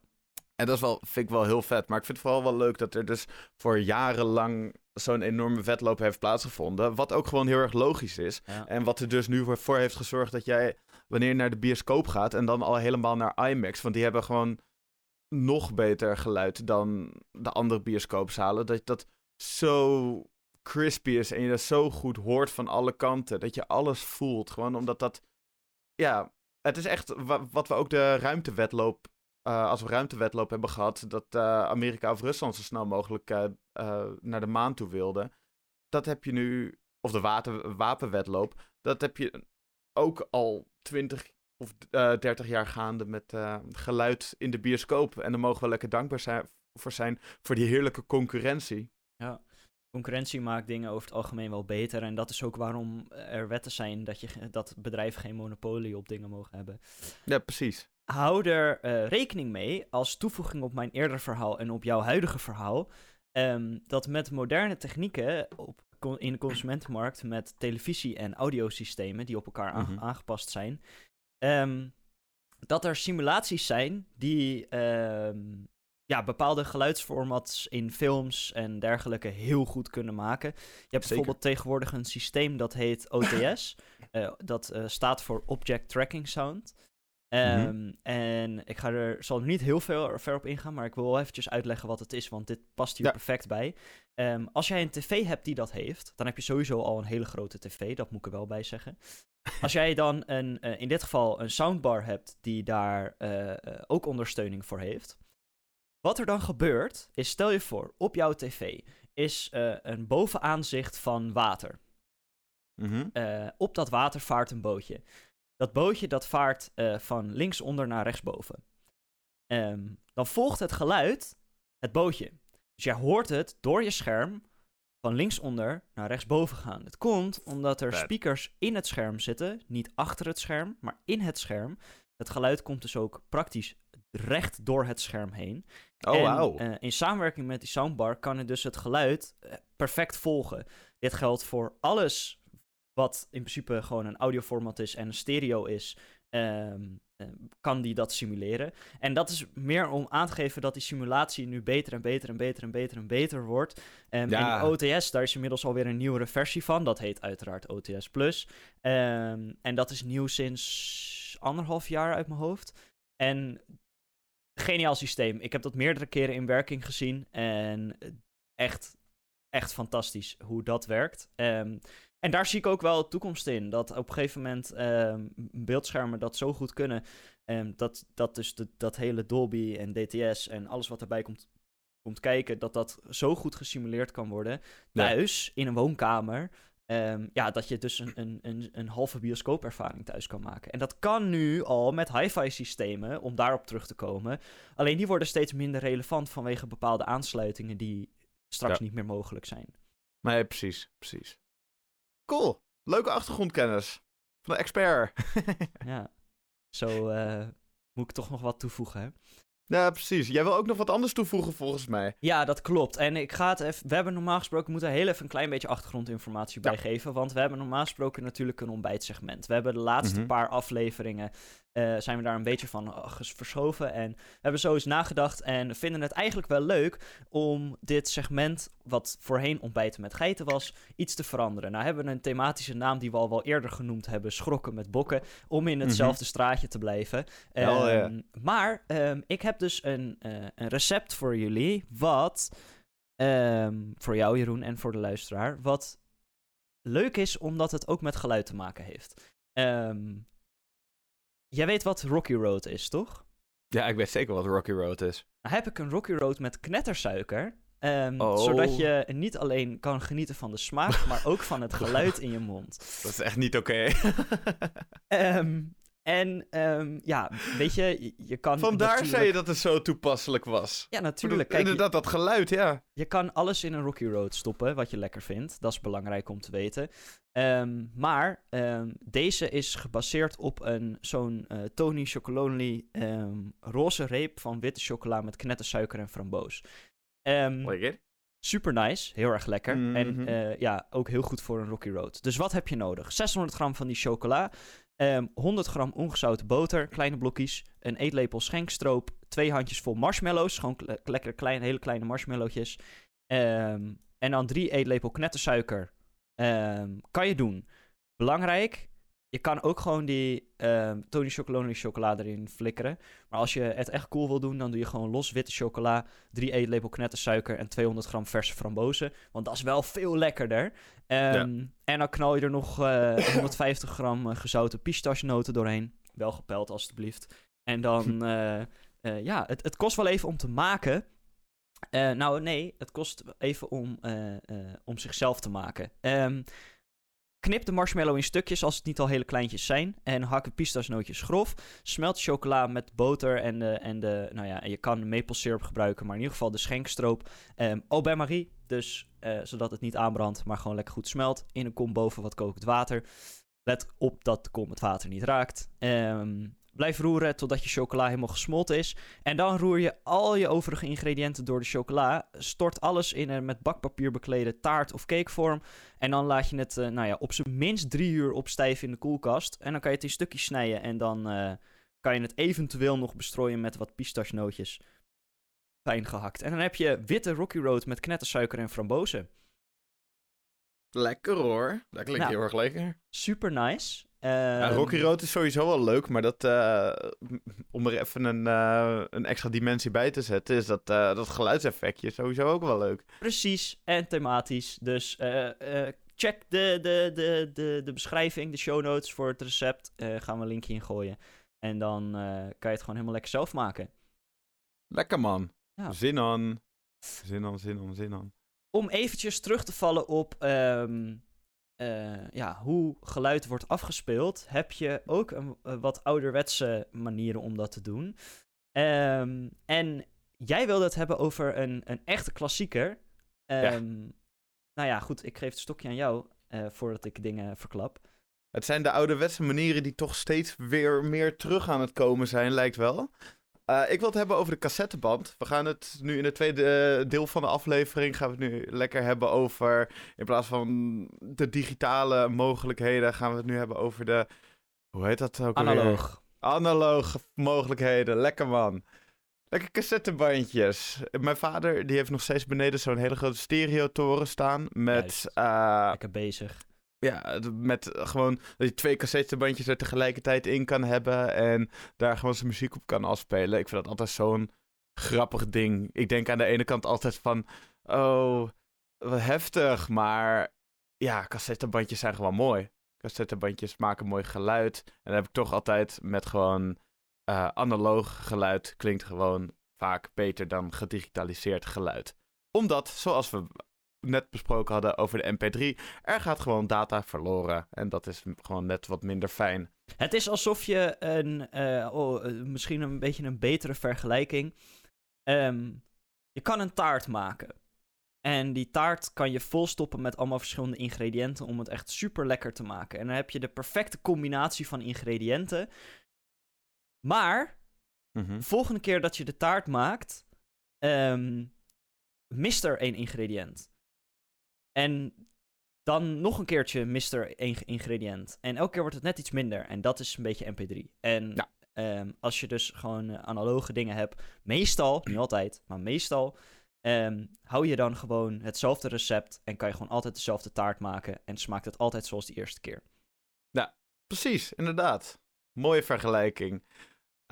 En dat is wel, vind ik wel heel vet. Maar ik vind het vooral wel leuk dat er dus voor jarenlang zo'n enorme wedloop heeft plaatsgevonden. Wat ook gewoon heel erg logisch is. En wat er dus nu voor heeft gezorgd dat jij, wanneer je naar de bioscoop gaat en dan al helemaal naar IMAX, want die hebben gewoon nog beter geluid dan de andere bioscoopzalen. Dat dat zo crispy is en je dat zo goed hoort van alle kanten. Dat je alles voelt. Gewoon omdat dat ja, het is echt wat we ook de ruimtewedloop, uh, als we ruimtewedloop hebben gehad, dat uh, Amerika of Rusland zo snel mogelijk uh, naar de maan toe wilde. Dat heb je nu, of de water, dat heb je ook al 20 of 30 jaar gaande met geluid in de bioscoop. En daar mogen we lekker dankbaar zijn, voor zijn voor die heerlijke concurrentie. Ja concurrentie maakt dingen over het algemeen wel beter. En dat is ook waarom er wetten zijn dat, je, dat bedrijven geen monopolie op dingen mogen hebben. Ja, precies. Hou er uh, rekening mee, als toevoeging op mijn eerder verhaal en op jouw huidige verhaal, um, dat met moderne technieken op, in de consumentenmarkt, met televisie- en audiosystemen die op elkaar mm -hmm. aangepast zijn, um, dat er simulaties zijn die um, ja, bepaalde geluidsformats in films en dergelijke heel goed kunnen maken. Je hebt bijvoorbeeld tegenwoordig een systeem dat heet OTS. uh, dat uh, staat voor Object Tracking Sound. Um, mm-hmm. En ik ga er, zal er niet heel veel ver op ingaan, maar ik wil wel eventjes uitleggen wat het is, want dit past hier ja. perfect bij. Um, als jij een tv hebt die dat heeft, dan heb je sowieso al een hele grote tv, dat moet ik er wel bij zeggen. Als jij dan een, uh, in dit geval een soundbar hebt die daar ook ondersteuning voor heeft, wat er dan gebeurt, is stel je voor, op jouw tv is uh, een bovenaanzicht van water. Mm -hmm. uh, op dat water vaart een bootje. Dat bootje dat vaart uh, van linksonder naar rechtsboven. Um, dan volgt het geluid het bootje. Dus jij hoort het door je scherm van linksonder naar rechtsboven gaan. Het komt omdat er speakers in het scherm zitten, niet achter het scherm, maar in het scherm. Het geluid komt dus ook praktisch recht door het scherm heen. Oh, wow. Uh, in samenwerking met die soundbar kan het dus het geluid uh, perfect volgen. Dit geldt voor alles wat in principe gewoon een audioformat is en een stereo is. Um, kan die dat simuleren. En dat is meer om aan te geven dat die simulatie nu beter en beter en beter en beter en beter wordt. Um, ja. In OTS, daar is inmiddels alweer een nieuwere versie van. Dat heet uiteraard OTS Plus. Um, en dat is nieuw sinds anderhalf jaar uit mijn hoofd. En geniaal systeem. Ik heb dat meerdere keren in werking gezien. En echt, echt fantastisch hoe dat werkt. Um, en daar zie ik ook wel toekomst in. Dat op een gegeven moment um, beeldschermen dat zo goed kunnen. Um, dat, dat dus de, dat hele Dolby en DTS en alles wat erbij komt, komt kijken, dat dat zo goed gesimuleerd kan worden. Thuis, ja. in een woonkamer. ehm, ja, dat je dus een, een, een, een halve bioscoopervaring thuis kan maken. En dat kan nu al met hi-fi systemen, om daarop terug te komen. Alleen die worden steeds minder relevant vanwege bepaalde aansluitingen die straks Ja. niet meer mogelijk zijn. Nee, precies, precies. Cool. Leuke achtergrondkennis. Van de expert. Ja, zo eh, moet ik toch nog wat toevoegen, hè? ja, precies. Jij wil ook nog wat anders toevoegen volgens mij. Ja, dat klopt. En ik ga het even. We hebben normaal gesproken. Moeten heel even een klein beetje achtergrondinformatie Ja. bijgeven. Want we hebben normaal gesproken natuurlijk een ontbijtsegment. We hebben de laatste Mhm. paar afleveringen. Eh, zijn we daar een beetje van eh, verschoven. En we hebben zo eens nagedacht. En vinden het eigenlijk wel leuk om dit segment. wat voorheen ontbijten met geiten was. iets te veranderen. Nou hebben we een thematische naam die we al wel eerder genoemd hebben. Schrokken met bokken. Om in hetzelfde straatje te blijven. Mhm. Ehm, Maar ehm, ik heb dus een, eh, een recept voor jullie. Wat ehm, voor jou, Jeroen, en voor de luisteraar. Wat leuk is, omdat het ook met geluid te maken heeft. Ehm, jij weet wat Rocky Road is, toch? Ja, ik weet zeker wat Rocky Road is. Nou heb ik een Rocky Road met knettersuiker. Oh. Zodat je niet alleen kan genieten van de smaak, maar ook van het geluid in je mond. Dat is echt niet oké. Ehm, en ehm, ja, weet je, je, kan. Vandaar zei je dat het zo toepasselijk was. Ja, natuurlijk. Kijk, Inderdaad, dat geluid, ja. Je kan alles in een Rocky Road stoppen, wat je lekker vindt. Dat is belangrijk om te weten. Ehm, maar ehm, deze is gebaseerd op een zo'n eh, Tony Chocolonely roze reep van witte chocola met knettersuiker en framboos. Lekker. super nice, heel erg lekker. Mhm. En eh, ja, ook heel goed voor een Rocky Road. Dus wat heb je nodig? 600 gram van die chocola, ehm, 100 gram ongezouten boter, kleine blokjes, een eetlepel schenkstroop, twee handjes vol marshmallows, gewoon lekker klein, hele kleine marshmallowtjes. Ehm, en dan drie eetlepel knettersuiker. Ehm, kan je doen. Belangrijk, je kan ook gewoon die ehm Tony Chocolonely chocola erin flikkeren. Maar als je het echt cool wil doen, dan doe je gewoon los witte chocola, drie eetlepel knettersuiker en 200 gram verse frambozen. Want dat is wel veel lekkerder. Ehm, En dan knal je er nog eh, 150 gram eh, gezouten pistachenoten doorheen. Wel gepeld, alstublieft. En dan, eh, eh, ja, het, het kost wel even om te maken. Eh, nou, nee, het kost even om, eh, eh, om zichzelf te maken. Ehm, knip de marshmallow in stukjes als het niet al hele kleintjes zijn. En hak de pistachenootjes grof. Smelt chocola met boter en de, en de nou ja, je kan maple syrup gebruiken, maar in ieder geval de schenkstroop. Ehm au bain-marie, dus eh, zodat het niet aanbrandt, maar gewoon lekker goed smelt. In een kom boven wat kokend water. Let op dat de kom het water niet raakt. Ehm, blijf roeren totdat je chocola helemaal gesmolten is. En dan roer je al je overige ingrediënten door de chocola. Stort alles in een met bakpapier beklede taart of cakevorm. En dan laat je het eh, nou ja, op zijn minst drie uur opstijven in de koelkast. En dan kan je het in stukjes snijden. En dan eh, kan je het eventueel nog bestrooien met wat pistachenootjes. Fijn gehakt. En dan heb je witte Rocky Road met knettersuiker en frambozen. Lekker hoor. Dat klinkt Nou. heel erg lekker. Super nice. Ja, Ehm, Rocky Road is sowieso wel leuk, maar dat, eh, om er even een, eh, een extra dimensie bij te zetten, is dat, eh, dat geluidseffectje sowieso ook wel leuk. Precies, en thematisch. Dus check de, de, de, de, de beschrijving, de show notes voor het recept. Gaan we een linkje in gooien. En dan kan je het gewoon helemaal lekker zelf maken. Lekker man. Ja. Zin aan. Zin aan, zin aan, zin aan. Om eventjes terug te vallen op ehm, eh, ja, hoe geluid wordt afgespeeld, heb je ook een, eh, wat ouderwetse manieren om dat te doen. Ehm, en jij wilde het hebben over een, een echte klassieker. Ehm, Nou ja, goed, ik geef het stokje aan jou eh, voordat ik dingen verklap. Het zijn de ouderwetse manieren die toch steeds weer meer terug aan het komen zijn, lijkt wel. Eh, ik wil het hebben over de cassetteband. We gaan het nu in het tweede eh, deel van de aflevering gaan we het nu lekker hebben over in plaats van de digitale mogelijkheden gaan we het nu hebben over de hoe heet dat ook alweer? Analoog. Analoge mogelijkheden. Lekker man. Lekker cassettebandjes. Mijn vader die heeft nog steeds beneden zo'n hele grote stereotoren staan met eh, Lekker bezig. Ja, met eh, gewoon dat je twee cassettebandjes er tegelijkertijd in kan hebben en daar gewoon zijn muziek op kan afspelen. Ik vind dat altijd zo'n grappig ding. Ik denk aan de ene kant altijd van, oh, wat heftig, maar ja, cassettebandjes zijn gewoon mooi. Cassettebandjes maken mooi geluid. En dan heb ik toch altijd met gewoon eh, analoog geluid klinkt gewoon vaak beter dan gedigitaliseerd geluid. Omdat, zoals we net besproken hadden over de MP3. Er gaat gewoon data verloren. En dat is gewoon net wat minder fijn. Het is alsof je een, eh, oh, eh, misschien een beetje een betere vergelijking. Ehm, je kan een taart maken. En die taart kan je volstoppen met allemaal verschillende ingrediënten om het echt super lekker te maken. En dan heb je de perfecte combinatie van ingrediënten. Maar Mhm. de volgende keer dat je de taart maakt, ehm, mist er één ingrediënt. En dan nog een keertje er één ingrediënt. En elke keer wordt het net iets minder. En dat is een beetje MP3. En Ja. ehm, als je dus gewoon eh, analoge dingen hebt, meestal, niet altijd, maar meestal, ehm, hou je dan gewoon hetzelfde recept. En kan je gewoon altijd dezelfde taart maken. En smaakt het altijd zoals de eerste keer. Precies, inderdaad. Mooie vergelijking.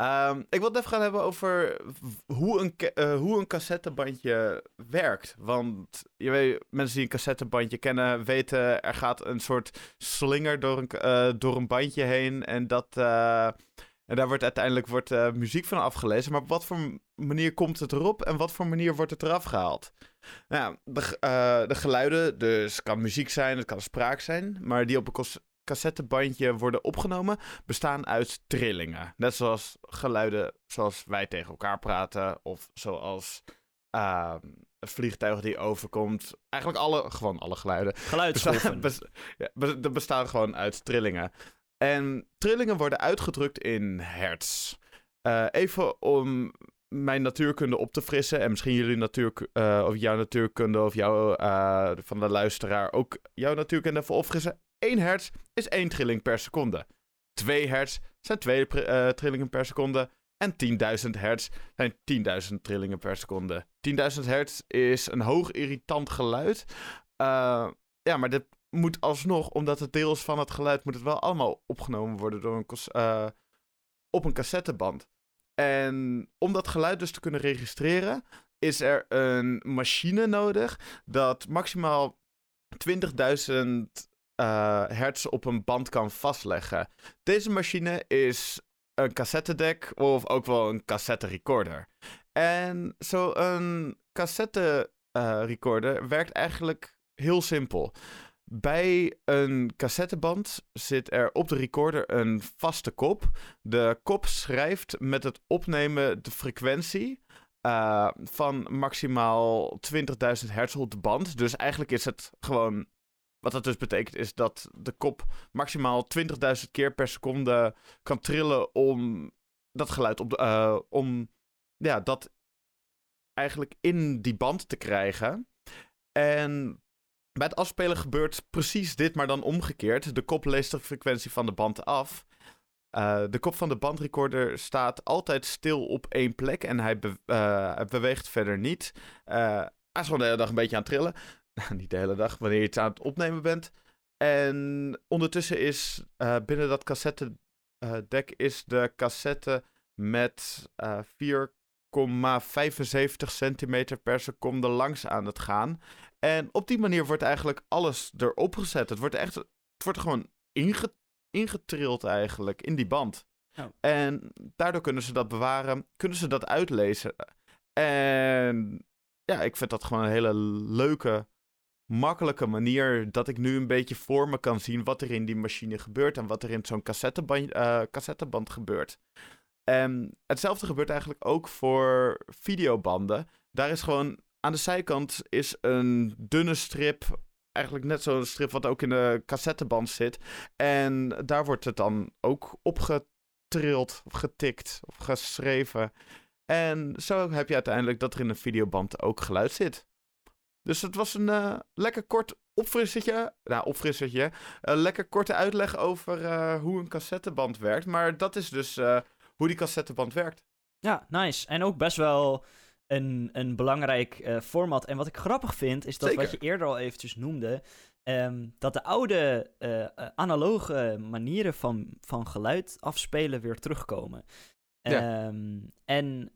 Ehm, ik wil het even gaan hebben over hoe een, eh, hoe een cassettebandje werkt. Want je weet, mensen die een cassettebandje kennen weten... er gaat een soort slinger door een, eh, door een bandje heen. En, dat, eh, en daar wordt uiteindelijk wordt, muziek van afgelezen. Maar op wat voor manier komt het erop en wat voor manier wordt het eraf gehaald? Nou, de, de geluiden, dus het kan muziek zijn, het kan spraak zijn... maar die op een cassettebandje worden opgenomen, bestaan uit trillingen. Net zoals geluiden zoals wij tegen elkaar praten, of zoals een vliegtuig die overkomt. Eigenlijk alle, gewoon alle geluiden. Geluidsgolven. Bestaan, bes- ja, bes- dat bestaan gewoon uit trillingen. En trillingen worden uitgedrukt in hertz. Eh, even om mijn natuurkunde op te frissen. En misschien jullie natuur, eh, of jouw natuurkunde of jouw eh, van de luisteraar ook jouw natuurkunde even opfrissen. 1 hertz is 1 trilling per seconde. 2 hertz zijn 2 pri- eh, trillingen per seconde. En 10.000 hertz zijn 10.000 trillingen per seconde. 10.000 hertz is een hoog irritant geluid. Eh, ja, maar dit moet alsnog, omdat het deels van het geluid moet het wel allemaal opgenomen worden door een eh, op een cassetteband. En om dat geluid dus te kunnen registreren, is er een machine nodig dat maximaal 20.000 eh, hertz op een band kan vastleggen. Deze machine is een cassettedek of ook wel een cassette recorder. En zo'n cassette eh, recorder werkt eigenlijk heel simpel. Bij een cassetteband zit er op de recorder een vaste kop. De kop schrijft met het opnemen de frequentie eh, van maximaal 20.000 hertz op de band. Dus eigenlijk is het gewoon. Wat dat dus betekent is dat de kop maximaal 20.000 keer per seconde kan trillen om dat geluid op de, eh, om ja, dat eigenlijk in die band te krijgen. En bij het afspelen gebeurt precies dit, maar dan omgekeerd. De kop leest de frequentie van de band af. Eh, de kop van de bandrecorder staat altijd stil op één plek en hij eh, beweegt verder niet. Hij is gewoon de hele dag een beetje aan het trillen. Niet de hele dag, wanneer je iets aan het opnemen bent. En ondertussen is eh, binnen dat cassettedek is de cassette met eh 4,75 centimeter per seconde langs aan het gaan. En op die manier wordt eigenlijk alles erop gezet. Het wordt echt, het wordt gewoon inge, ingetrild eigenlijk in die band. Oh. En daardoor kunnen ze dat bewaren, kunnen ze dat uitlezen. En ja, ik vind dat gewoon een hele leuke, makkelijke manier dat ik nu een beetje voor me kan zien wat er in die machine gebeurt en wat er in zo'n cassetteband, eh, cassetteband gebeurt. En hetzelfde gebeurt eigenlijk ook voor videobanden. Daar is gewoon aan de zijkant is een dunne strip. Eigenlijk net zo'n strip wat ook in de cassetteband zit. En daar wordt het dan ook opgetrild, of getikt, of geschreven. En zo heb je uiteindelijk dat er in een videoband ook geluid zit. Dus het was een eh, lekker kort opfrissertje. Nou, opfrissertje. Een lekker korte uitleg over eh, hoe een cassetteband werkt. Maar dat is dus eh, hoe die cassetteband werkt. Ja, nice. En ook best wel een, een belangrijk eh, format. En wat ik grappig vind, is dat Zeker. wat je eerder al eventjes noemde... ehm, dat de oude eh, eh, analoge manieren van, van geluid afspelen weer terugkomen. Ja. Ehm, en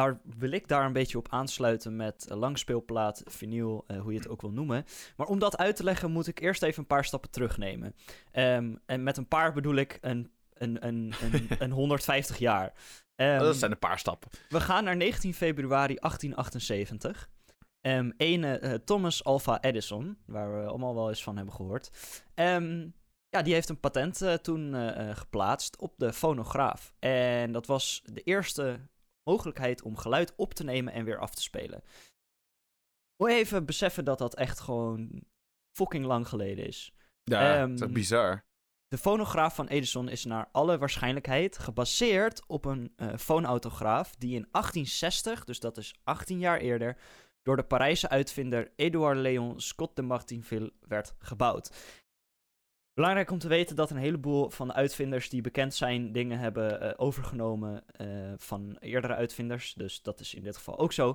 daar wil ik daar een beetje op aansluiten met eh, langspeelplaat, vinyl, eh, hoe je het ook wil noemen. Maar om dat uit te leggen moet ik eerst even een paar stappen terugnemen. Ehm, en met een paar bedoel ik een, een, een, een, een 150 jaar. Ehm, dat zijn een paar stappen. we gaan naar 19 februari 1878. Ehm ene eh, Thomas Alva Edison, waar we allemaal wel eens van hebben gehoord. Ehm, ja, die heeft een patent toen geplaatst op de fonograaf. En dat was de eerste mogelijkheid om geluid op te nemen en weer af te spelen. Moet even beseffen dat dat echt gewoon fucking lang geleden is. Ja, Ehm, dat is bizar. De fonograaf van Edison is naar alle waarschijnlijkheid gebaseerd op een foonautograaf die in 1860, dus dat is 18 jaar eerder, door de Parijse uitvinder Edouard Léon Scott de Martinville werd gebouwd. Belangrijk om te weten dat een heleboel van de uitvinders die bekend zijn dingen hebben eh, overgenomen eh, van eerdere uitvinders, dus dat is in dit geval ook zo.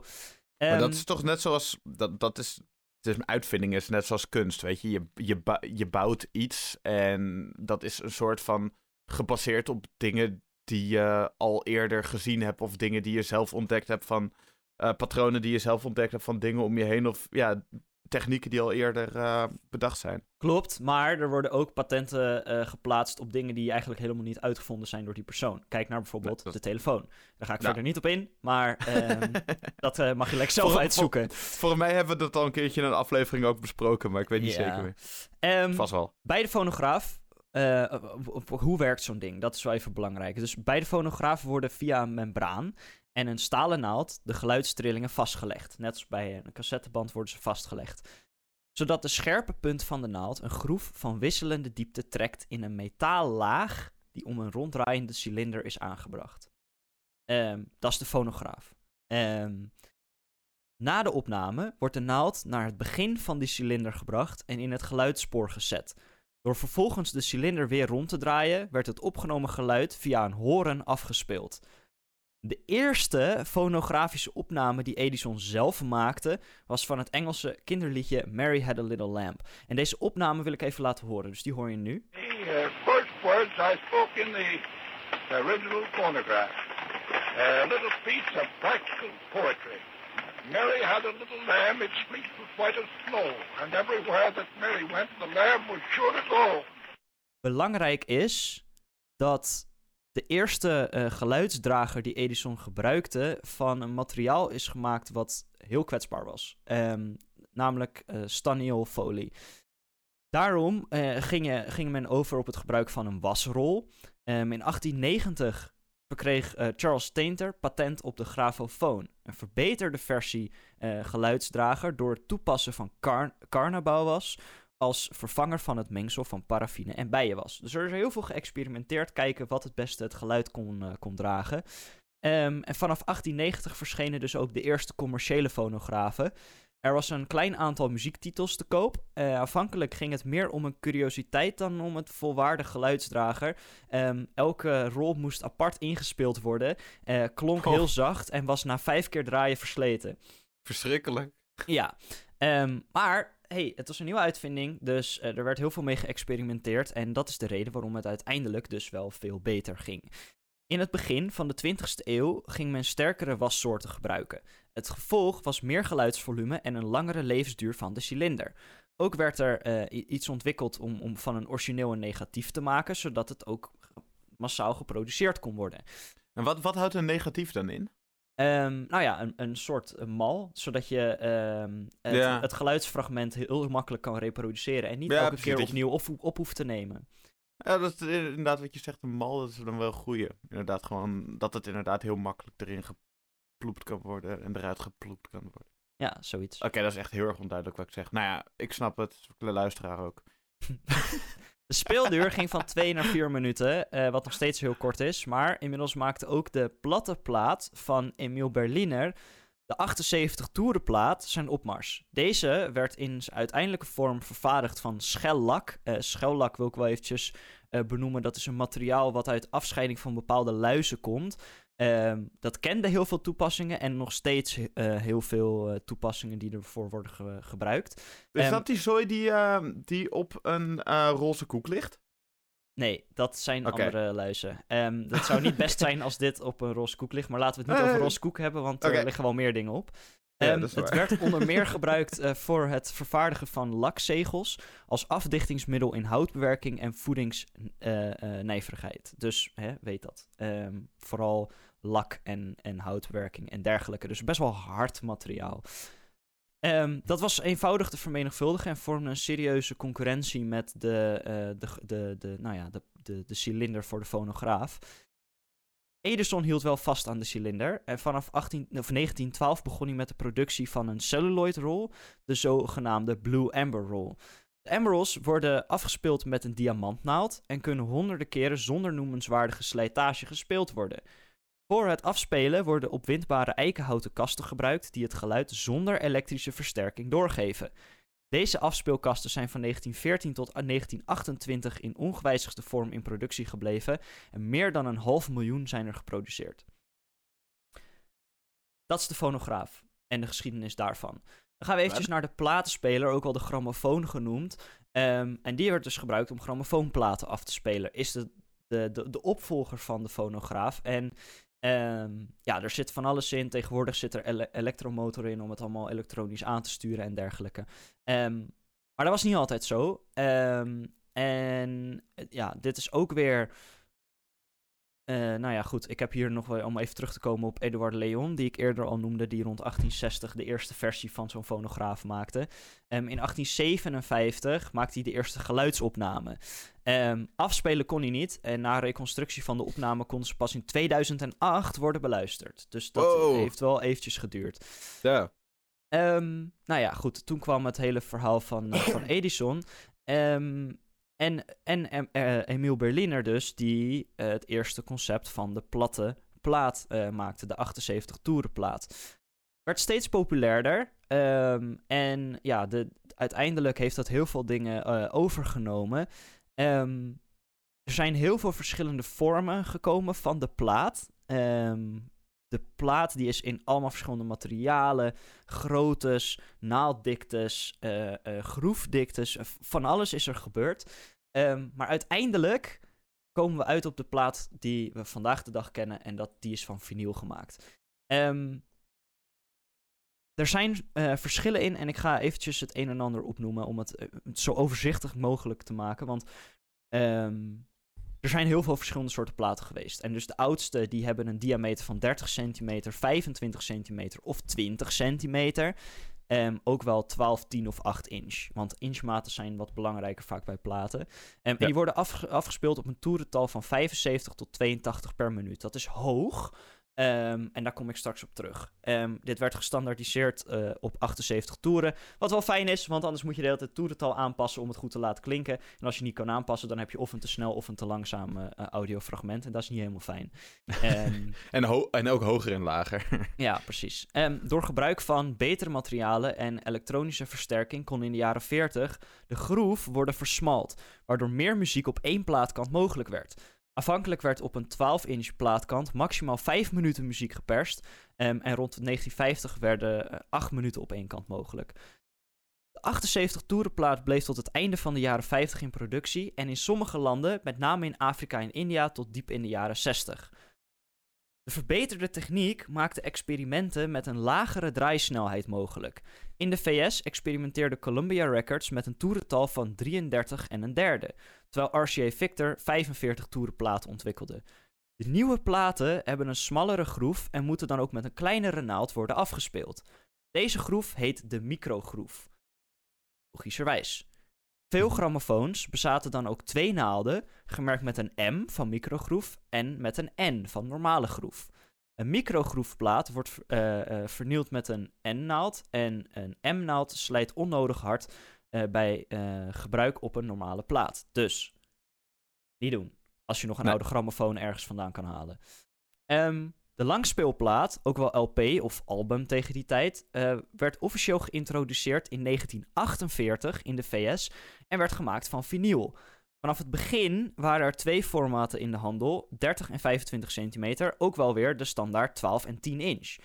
maar Ehm, dat is toch net zoals... Dat, dat is, het is een uitvinding is net zoals kunst, weet je. Je, je, je bouwt iets en dat is een soort van gebaseerd op dingen die je al eerder gezien hebt... of dingen die je zelf ontdekt hebt van... eh, patronen die je zelf ontdekt hebt van dingen om je heen... of ja, technieken die al eerder eh, bedacht zijn. Klopt, maar er worden ook patenten eh, geplaatst op dingen die eigenlijk helemaal niet uitgevonden zijn door die persoon. Kijk naar bijvoorbeeld dat- de telefoon. Daar ga ik Ja. verder niet op in, maar ehm, dat eh, mag je lekker zelf Voor- uitzoeken. Volgens mij hebben we dat al een keertje in een aflevering ook besproken... maar ik weet niet Ja. zeker meer. Ehm, Vast wel. bij de fonograaf, eh, w- hoe werkt zo'n ding? Dat is wel even belangrijk. Dus bij de fonograaf worden via een membraan en een stalen naald de geluidstrillingen vastgelegd. Net als bij een cassetteband worden ze vastgelegd. Zodat de scherpe punt van de naald een groef van wisselende diepte trekt in een metaallaag die om een ronddraaiende cilinder is aangebracht. Ehm, dat is de fonograaf. Ehm, na de opname wordt de naald naar het begin van die cilinder gebracht en in het geluidsspoor gezet. Door vervolgens de cilinder weer rond te draaien, werd het opgenomen geluid via een horen afgespeeld. De eerste fonografische opname die Edison zelf maakte, was van het Engelse kinderliedje Mary Had a Little Lamb. En deze opname wil ik even laten horen, dus die hoor je nu. The uh, first I spoke in the original phonograph. A little piece of practical poetry. Mary had a little lamb, its fleece was white as snow, and everywhere that Mary went, the lamb was sure to go. Belangrijk is dat de eerste eh, geluidsdrager die Edison gebruikte van een materiaal is gemaakt wat heel kwetsbaar was. Ehm, namelijk eh staniolfolie. Daarom eh, ging, ging men over op het gebruik van een wasrol. Ehm, in 1890 verkreeg eh, Charles Tainter patent op de grafofoon. Een verbeterde versie eh, geluidsdrager door het toepassen van Car als vervanger van het mengsel van paraffine en bijenwas. Dus er is heel veel geëxperimenteerd, kijken wat het beste het geluid kon, eh, kon dragen. Ehm, en vanaf 1890 verschenen dus ook de eerste commerciële fonografen. Er was een klein aantal muziektitels te koop. Eh, afhankelijk ging het meer om een curiositeit dan om het volwaardig geluidsdrager. Ehm, elke rol moest apart ingespeeld worden, eh, klonk Oh. heel zacht en was na vijf keer draaien versleten. Verschrikkelijk. Ja, ehm, maar hey, het was een nieuwe uitvinding, dus eh, er werd heel veel mee geëxperimenteerd. En dat is de reden waarom het uiteindelijk dus wel veel beter ging. In het begin van de 20e eeuw ging men sterkere wassoorten gebruiken. Het gevolg was meer geluidsvolume en een langere levensduur van de cilinder. Ook werd er eh, iets ontwikkeld om, om van een origineel een negatief te maken, zodat het ook massaal geproduceerd kon worden. En wat, wat houdt een negatief dan in? Ehm, nou ja, een, een soort eh, mal, zodat je ehm, het, Ja. het geluidsfragment heel makkelijk kan reproduceren en niet Ja, elke precies, keer opnieuw op, op hoeft te nemen. Ja, dat is inderdaad wat je zegt, een mal, dat is dan wel goeie. Inderdaad, gewoon dat het inderdaad heel makkelijk erin geploept kan worden en eruit geploept kan worden. Ja, zoiets. Oké, dat is echt heel erg onduidelijk wat ik zeg. Nou ja, ik snap het, de luisteraar ook. De speelduur ging van 2 naar 4 minuten, eh, wat nog steeds heel kort is. Maar inmiddels maakte ook de platte plaat van Emil Berliner, de 78 toerenplaat, zijn opmars. Deze werd in zijn uiteindelijke vorm vervaardigd van schellak. Eh schellak wil ik wel eventjes eh, benoemen. Dat is een materiaal wat uit afscheiding van bepaalde luizen komt. Ehm, dat kende heel veel toepassingen en nog steeds eh, heel veel toepassingen die ervoor worden ge- gebruikt. Is Ehm, dat die zooi die, eh, die op een roze koek ligt? Nee, dat zijn andere luizen. Ehm dat zou niet best zijn als dit op een roze koek ligt. Maar laten we het niet over nee. roze koek hebben, want Oké. er liggen wel meer dingen op. Ja, Ehm, het werd onder meer gebruikt eh, voor het vervaardigen van lakzegels als afdichtingsmiddel in houtbewerking en voedingsnijverigheid. dus hè, weet dat. Ehm, vooral lak en, en houtbewerking en dergelijke. Dus best wel hard materiaal. Ehm, dat was eenvoudig te vermenigvuldigen en vormde een serieuze concurrentie met de, eh, de, de, de, nou ja, de, de, de cilinder voor de fonograaf. Edison hield wel vast aan de cilinder en vanaf 18, of 1912 begon hij met de productie van een celluloid roll, de zogenaamde Blue Amber roll. De Amber worden afgespeeld met een diamantnaald en kunnen honderden keren zonder noemenswaardige slijtage gespeeld worden. Voor het afspelen worden opwindbare eikenhouten kasten gebruikt die het geluid zonder elektrische versterking doorgeven. Deze afspeelkasten zijn van 1914 tot 1928 in ongewijzigde vorm in productie gebleven en meer dan een half miljoen zijn er geproduceerd. Dat is de fonograaf en de geschiedenis daarvan. Dan gaan we eventjes naar de platenspeler, ook wel de grammofoon genoemd. Ehm, en die werd dus gebruikt om grammofoonplaten af te spelen. Is de, de, de, de opvolger van de fonograaf. En Um, ja, er zit van alles in. Tegenwoordig zit er ele elektromotor in om het allemaal elektronisch aan te sturen en dergelijke. Um, maar dat was niet altijd zo. Um, en ja, dit is ook weer uh, nou ja, goed. Ik heb hier nog wel om even terug te komen op Eduard Leon, die ik eerder al noemde, die rond 1860 de eerste versie van zo'n fonograaf maakte. Um, in 1857 maakte hij de eerste geluidsopname. Um, afspelen kon hij niet en na reconstructie van de opname kon ze pas in 2008 worden beluisterd. Dus dat Wow. heeft wel eventjes geduurd. Ja. Ehm, nou ja, goed. Toen kwam het hele verhaal van, eh, van Edison. Ehm, en en eh, Emiel Berliner dus, die eh, het eerste concept van de platte plaat eh, maakte. De 78 toeren plaat. Werd steeds populairder. ehm, en ja, de, uiteindelijk heeft dat heel veel dingen overgenomen. Ehm, er zijn heel veel verschillende vormen gekomen van de plaat. Ehm, de plaat die is in allemaal verschillende materialen, groottes, naalddiktes, eh, eh, groefdiktes, van alles is er gebeurd. Ehm, maar uiteindelijk komen we uit op de plaat die we vandaag de dag kennen en dat, die is van vinyl gemaakt. Ehm, er zijn eh, verschillen in en ik ga eventjes het een en ander opnoemen om het, zo overzichtig mogelijk te maken, want ehm, er zijn heel veel verschillende soorten platen geweest. En dus de oudste, die hebben een diameter van 30 centimeter, 25 centimeter of 20 centimeter. Ehm, ook wel 12, 10 of 8 inch. Want inchmaten zijn wat belangrijker vaak bij platen. Ehm, En die worden afge- afgespeeld op een toerental van 75 tot 82 per minuut. Dat is hoog. Ehm, en daar kom ik straks op terug. Ehm, dit werd gestandaardiseerd eh, op 78 toeren. Wat wel fijn is, want anders moet je de hele tijd toerental aanpassen om het goed te laten klinken. En als je niet kan aanpassen, dan heb je of een te snel of een te langzaam eh, eh, audiofragment. En dat is niet helemaal fijn. Ehm, En, en ook hoger en lager. ja, precies. Door gebruik van betere materialen en elektronische versterking kon in de jaren 40 de groef worden versmalt, waardoor meer muziek op één plaatkant mogelijk werd. Afhankelijk werd op een 12-inch plaatkant maximaal 5 minuten muziek geperst ehm, en rond 1950 werden eh, 8 minuten op één kant mogelijk. De 78 toerenplaat bleef tot het einde van de jaren 50 in productie en in sommige landen, met name in Afrika en India, tot diep in de jaren 60. De verbeterde techniek maakte experimenten met een lagere draaisnelheid mogelijk. In de VS experimenteerde Columbia Records met een toerental van 33 en een derde, terwijl RCA Victor 45 toerenplaten ontwikkelde. De nieuwe platen hebben een smallere groef en moeten dan ook met een kleinere naald worden afgespeeld. Deze groef heet de microgroef. Logischerwijs. Veel grammofoons bezaten dan ook twee naalden, gemerkt met een M van microgroef en met een N van normale groef. Een microgroefplaat wordt eh, eh, vernield met een N-naald en een M-naald slijt onnodig hard eh, bij gebruik op een normale plaat. Dus, niet doen. Als je nog een Nee. oude grammofoon ergens vandaan kan halen. Ehm, de langspeelplaat, ook wel LP of album tegen die tijd, eh, werd officieel geïntroduceerd in 1948 in de VS en werd gemaakt van vinyl. Vanaf het begin waren er twee formaten in de handel, 30 en 25 centimeter, ook wel weer de standaard 12 en 10 inch.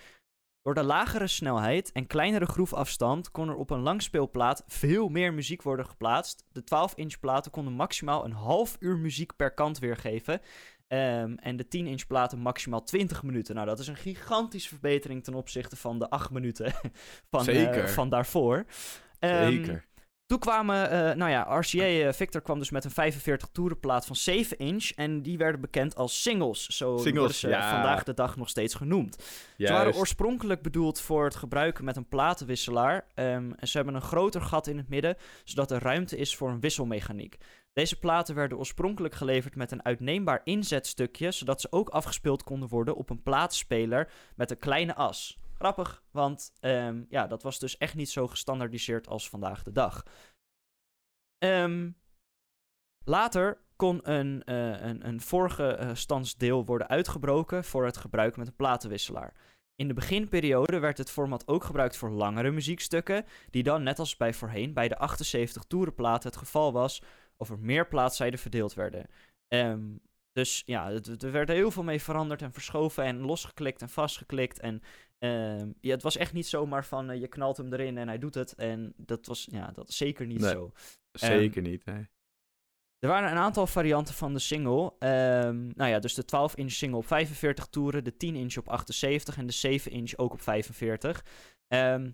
Door de lagere snelheid en kleinere groefafstand kon er op een langspeelplaat veel meer muziek worden geplaatst. De 12-inch platen konden maximaal een half uur muziek per kant weergeven. Ehm, en de 10-inch platen maximaal 20 minuten. Nou, dat is een gigantische verbetering ten opzichte van de 8 minuten van, eh, van daarvoor. Ehm, Zeker. Toen kwamen, eh, nou ja, RCA eh, Victor kwam dus met een 45 toerenplaat van 7 inch. En die werden bekend als singles. Zo Singles, worden ze ja. vandaag de dag nog steeds genoemd. Ze waren oorspronkelijk bedoeld voor het gebruiken met een platenwisselaar. ehm, en ze hebben een groter gat in het midden, zodat er ruimte is voor een wisselmechaniek. Deze platen werden oorspronkelijk geleverd met een uitneembaar inzetstukje, zodat ze ook afgespeeld konden worden op een plaatspeler met een kleine as. Grappig, want ehm, ja, dat was dus echt niet zo gestandardiseerd als vandaag de dag. Ehm, later kon een, eh, een, een vorige eh, worden uitgebroken voor het gebruik met een platenwisselaar. In de beginperiode werd het format ook gebruikt voor langere muziekstukken, die dan, net als bij voorheen, bij de 78 toerenplaten het geval was, over meer plaatszijden verdeeld werden. Ehm, dus ja, er werd heel veel mee veranderd en verschoven en losgeklikt en vastgeklikt. En ehm, ja, het was echt niet zomaar van eh, je knalt hem erin en hij doet het. En dat was ja, dat is zeker niet Nee. zo. Zeker niet, nee. Er waren een aantal varianten van de single. Ehm, nou ja, dus de 12-inch single op 45 toeren, de 10-inch op 78 en de 7-inch ook op 45. Ehm,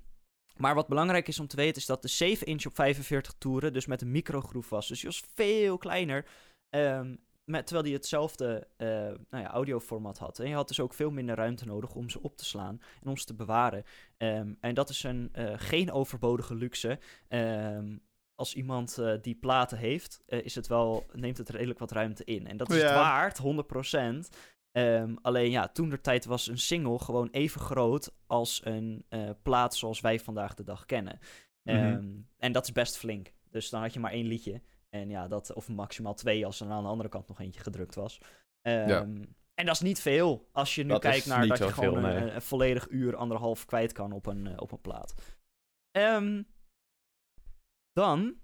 maar wat belangrijk is om te weten is dat de 7-inch op 45 toeren dus met een microgroef was. Dus die was veel kleiner, ehm, met, terwijl die hetzelfde eh nou ja, audioformat had. En je had dus ook veel minder ruimte nodig om ze op te slaan en om ze te bewaren. Ehm, en dat is een eh, geen overbodige luxe. Ehm, als iemand eh, die platen heeft, is het wel, neemt het redelijk wat ruimte in. En dat is het waard, 100%. Ehm, alleen ja, toen de tijd was een single gewoon even groot als een eh, plaat zoals wij vandaag de dag kennen. Mhm. Ehm, En dat is best flink. Dus dan had je maar één liedje. En ja, dat, of maximaal twee als er aan de andere kant nog eentje gedrukt was. Ehm, En dat is niet veel als je nu Dat kijkt naar dat je gewoon een, nee. een volledig uur, anderhalf kwijt kan op een, eh, op een plaat. Dan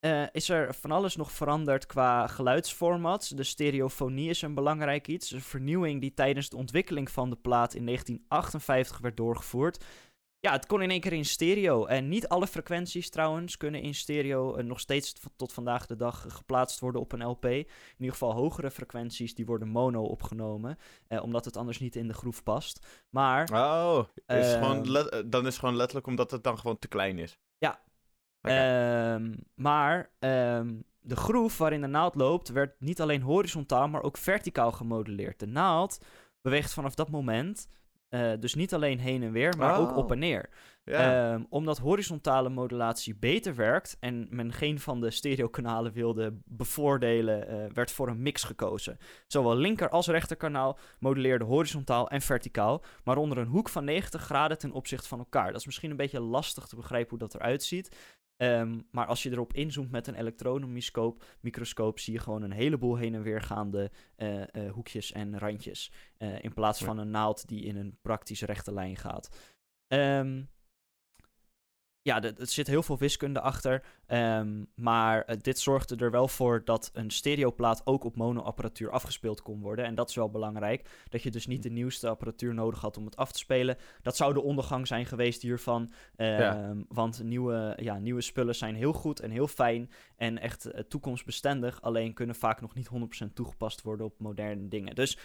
eh, is er van alles nog veranderd qua geluidsformats. De stereofonie is een belangrijk iets. Een vernieuwing die tijdens de ontwikkeling van de plaat in 1958 werd doorgevoerd. Ja, het kon in één keer in stereo. En niet alle frequenties trouwens kunnen in stereo eh, nog steeds tot vandaag de dag geplaatst worden op een LP. In ieder geval hogere frequenties die worden mono opgenomen. eh, omdat het anders niet in de groef past. Maar Oh, is gewoon eh, dan is het gewoon letterlijk omdat het dan gewoon te klein is. Ja. Ehm, maar ehm, de groef waarin de naald loopt, werd niet alleen horizontaal, maar ook verticaal gemodelleerd. De naald beweegt vanaf dat moment eh, dus niet alleen heen en weer, maar ook Oh. op en neer. Ehm, omdat horizontale modulatie beter werkt en men geen van de stereokanalen wilde bevoordelen, eh, werd voor een mix gekozen. Zowel linker als rechterkanaal moduleerden horizontaal en verticaal, maar onder een hoek van 90 graden ten opzichte van elkaar. Dat is misschien een beetje lastig te begrijpen hoe dat eruit ziet. Ehm, maar als je erop inzoomt met een elektronenmicroscoop, microscoop, zie je gewoon een heleboel heen en weer gaande eh, eh, hoekjes en randjes. eh, in plaats Ja. van een naald die in een praktisch rechte lijn gaat. Ehm, ja, er er zit heel veel wiskunde achter. ehm, maar eh, dit zorgde er wel voor dat een stereoplaat ook op monoapparatuur afgespeeld kon worden. En dat is wel belangrijk. Dat je dus niet de nieuwste apparatuur nodig had om het af te spelen. Dat zou de ondergang zijn geweest hiervan. ehm, Want nieuwe, ja, nieuwe spullen zijn heel goed en heel fijn. En echt eh, toekomstbestendig. Alleen kunnen vaak nog niet 100% toegepast worden op moderne dingen. Dus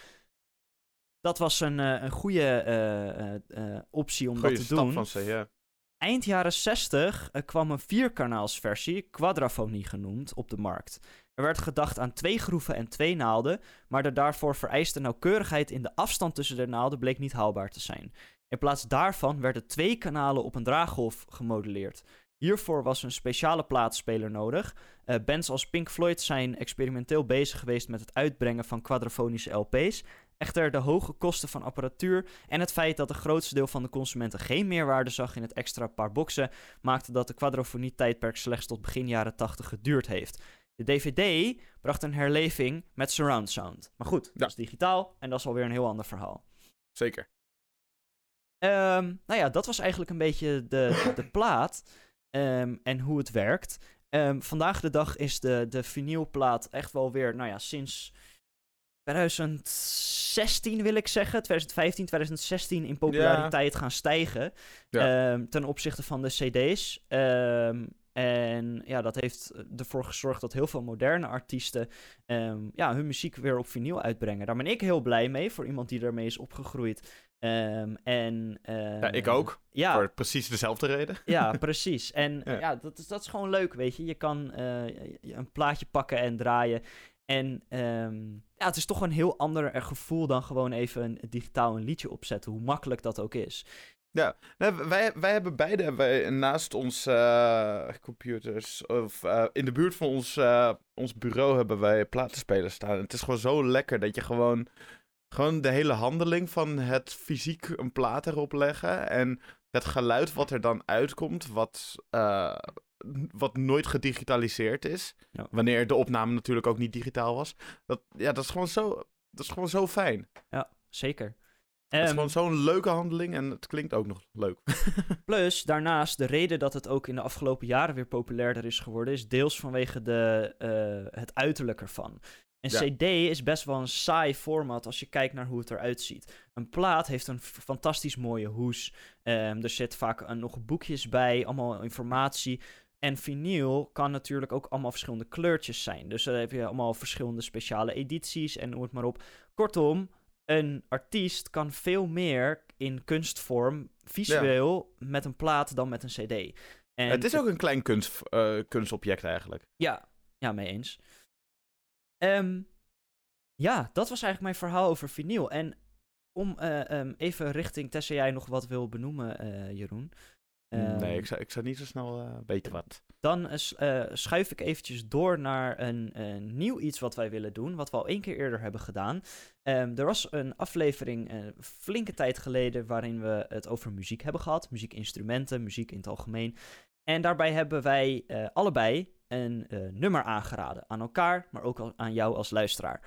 dat was een, eh, een goede optie om Goeie dat te doen. van ze, ja. Eind jaren 60 eh, kwam een vierkanaalsversie, quadrafonie genoemd, op de markt. Er werd gedacht aan twee groeven en twee naalden, maar de daarvoor vereiste nauwkeurigheid in de afstand tussen de naalden bleek niet haalbaar te zijn. In plaats daarvan werden twee kanalen op een draaggolf gemodelleerd. Hiervoor was een speciale plaatspeler nodig. Eh, bands als Pink Floyd zijn experimenteel bezig geweest met het uitbrengen van quadrafonische LP's. Echter, de hoge kosten van apparatuur en het feit dat het grootste deel van de consumenten geen meerwaarde zag in het extra paar boxen, maakte dat de quadrofonie-tijdperk slechts tot begin jaren 80 geduurd heeft. De DVD bracht een herleving met surround sound. Maar goed, dat is digitaal en dat is alweer een heel ander verhaal. Zeker. Ehm, nou ja, dat was eigenlijk een beetje de, de plaat ehm, en hoe het werkt. Ehm, vandaag de dag is de, de vinylplaat echt wel weer, nou ja, sinds 2016 wil ik zeggen, 2015, 2016 in populariteit gaan stijgen Ja. ehm, ten opzichte van de CD's. Ehm, En ja, dat heeft ervoor gezorgd dat heel veel moderne artiesten ehm, ja, hun muziek weer op vinyl uitbrengen. Daar ben ik heel blij mee, voor iemand die ermee is opgegroeid. En, ja, ik ook. Ja, Voor precies dezelfde reden. ja, precies. En Ja. ja, dat, is, dat is gewoon leuk, weet je. Je kan eh, een plaatje pakken en draaien. En ehm, ja, het is toch een heel ander eh, gevoel dan gewoon even een, digitaal een liedje opzetten. Hoe makkelijk dat ook is. Nee, wij, wij hebben beide wij naast ons eh, computers, of eh, in de buurt van ons, ons bureau hebben wij platenspelers staan. Het is gewoon zo lekker dat je gewoon, gewoon de hele handeling van het fysiek een plaat erop leggen en het geluid wat er dan uitkomt, wat, wat nooit gedigitaliseerd is, Ja. wanneer de opname natuurlijk ook niet digitaal was. Dat, ja, dat is gewoon zo, dat is gewoon zo fijn. Zeker. het is Ehm, gewoon zo'n leuke handeling en het klinkt ook nog leuk. Plus, daarnaast, de reden dat het ook in de afgelopen jaren weer populairder is geworden, is deels vanwege de, eh, het uiterlijk ervan. Een Ja. CD is best wel een saai format als je kijkt naar hoe het eruit ziet. Een plaat heeft een fantastisch mooie hoes. Ehm, er zit vaak eh, nog boekjes bij, allemaal informatie. En vinyl kan natuurlijk ook allemaal verschillende kleurtjes zijn. Dus dan heb je allemaal verschillende speciale edities en noem het maar op. Kortom, een artiest kan veel meer in kunstvorm, visueel, met een plaat dan met een CD. En het is ook een klein kunst, eh, kunstobject eigenlijk. Ja, ja, mee eens. Ehm, ja, dat was eigenlijk mijn verhaal over vinyl. En om eh, ehm, even richting Tessa, jij nog wat wil benoemen, eh, Jeroen. Ehm, nee, ik zou, ik zou niet zo snel eh, weten wat. Dan eh, eh, schuif ik eventjes door naar een, nieuw iets wat wij willen doen, wat we al één keer eerder hebben gedaan. Ehm, er was een aflevering een flinke tijd geleden waarin we het over muziek hebben gehad. Muziekinstrumenten, muziek in het algemeen. En daarbij hebben wij allebei een nummer aangeraden aan elkaar, maar ook aan jou als luisteraar.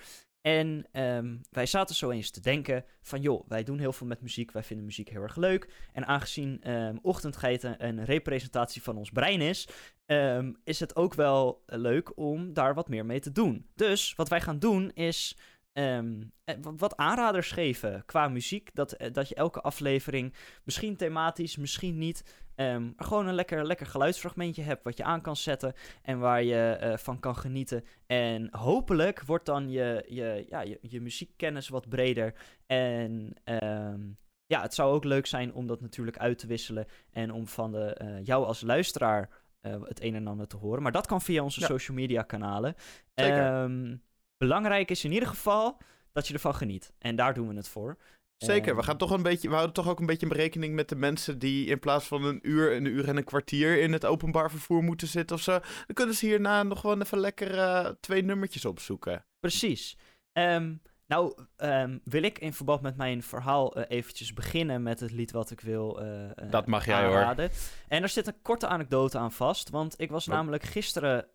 En ehm, wij zaten zo eens te denken van, joh, wij doen heel veel met muziek, wij vinden muziek heel erg leuk. En aangezien ehm Ochtendgeiten een representatie van ons brein is, ehm, is het ook wel eh, leuk om daar wat meer mee te doen. Dus wat wij gaan doen is ehm, eh, wa- wat aanraders geven qua muziek. Dat, eh, dat je elke aflevering, misschien thematisch, misschien niet, ehm, maar gewoon een lekker, lekker geluidsfragmentje hebt wat je aan kan zetten en waar je eh, van kan genieten. En hopelijk wordt dan je, je, ja, je, je muziekkennis wat breder. En ehm, ja, het zou ook leuk zijn om dat natuurlijk uit te wisselen en om van de, jou als luisteraar het een en ander te horen. Maar dat kan via onze Ja. social media kanalen. Zeker. Ehm, belangrijk is in ieder geval dat je ervan geniet. En daar doen we het voor. Zeker, we, Ehm, gaan toch een beetje, we houden toch ook een beetje berekening met de mensen die in plaats van een uur, een uur en een kwartier in het openbaar vervoer moeten zitten of zo. Dan kunnen ze hierna nog gewoon even lekker eh, twee nummertjes opzoeken. Precies. Ehm, nou, ehm, wil ik in verband met mijn verhaal eh, eventjes beginnen met het lied wat ik wil eh, Dat mag jij, hoor. En er zit een korte anekdote aan vast, want ik was Oh. namelijk gisteren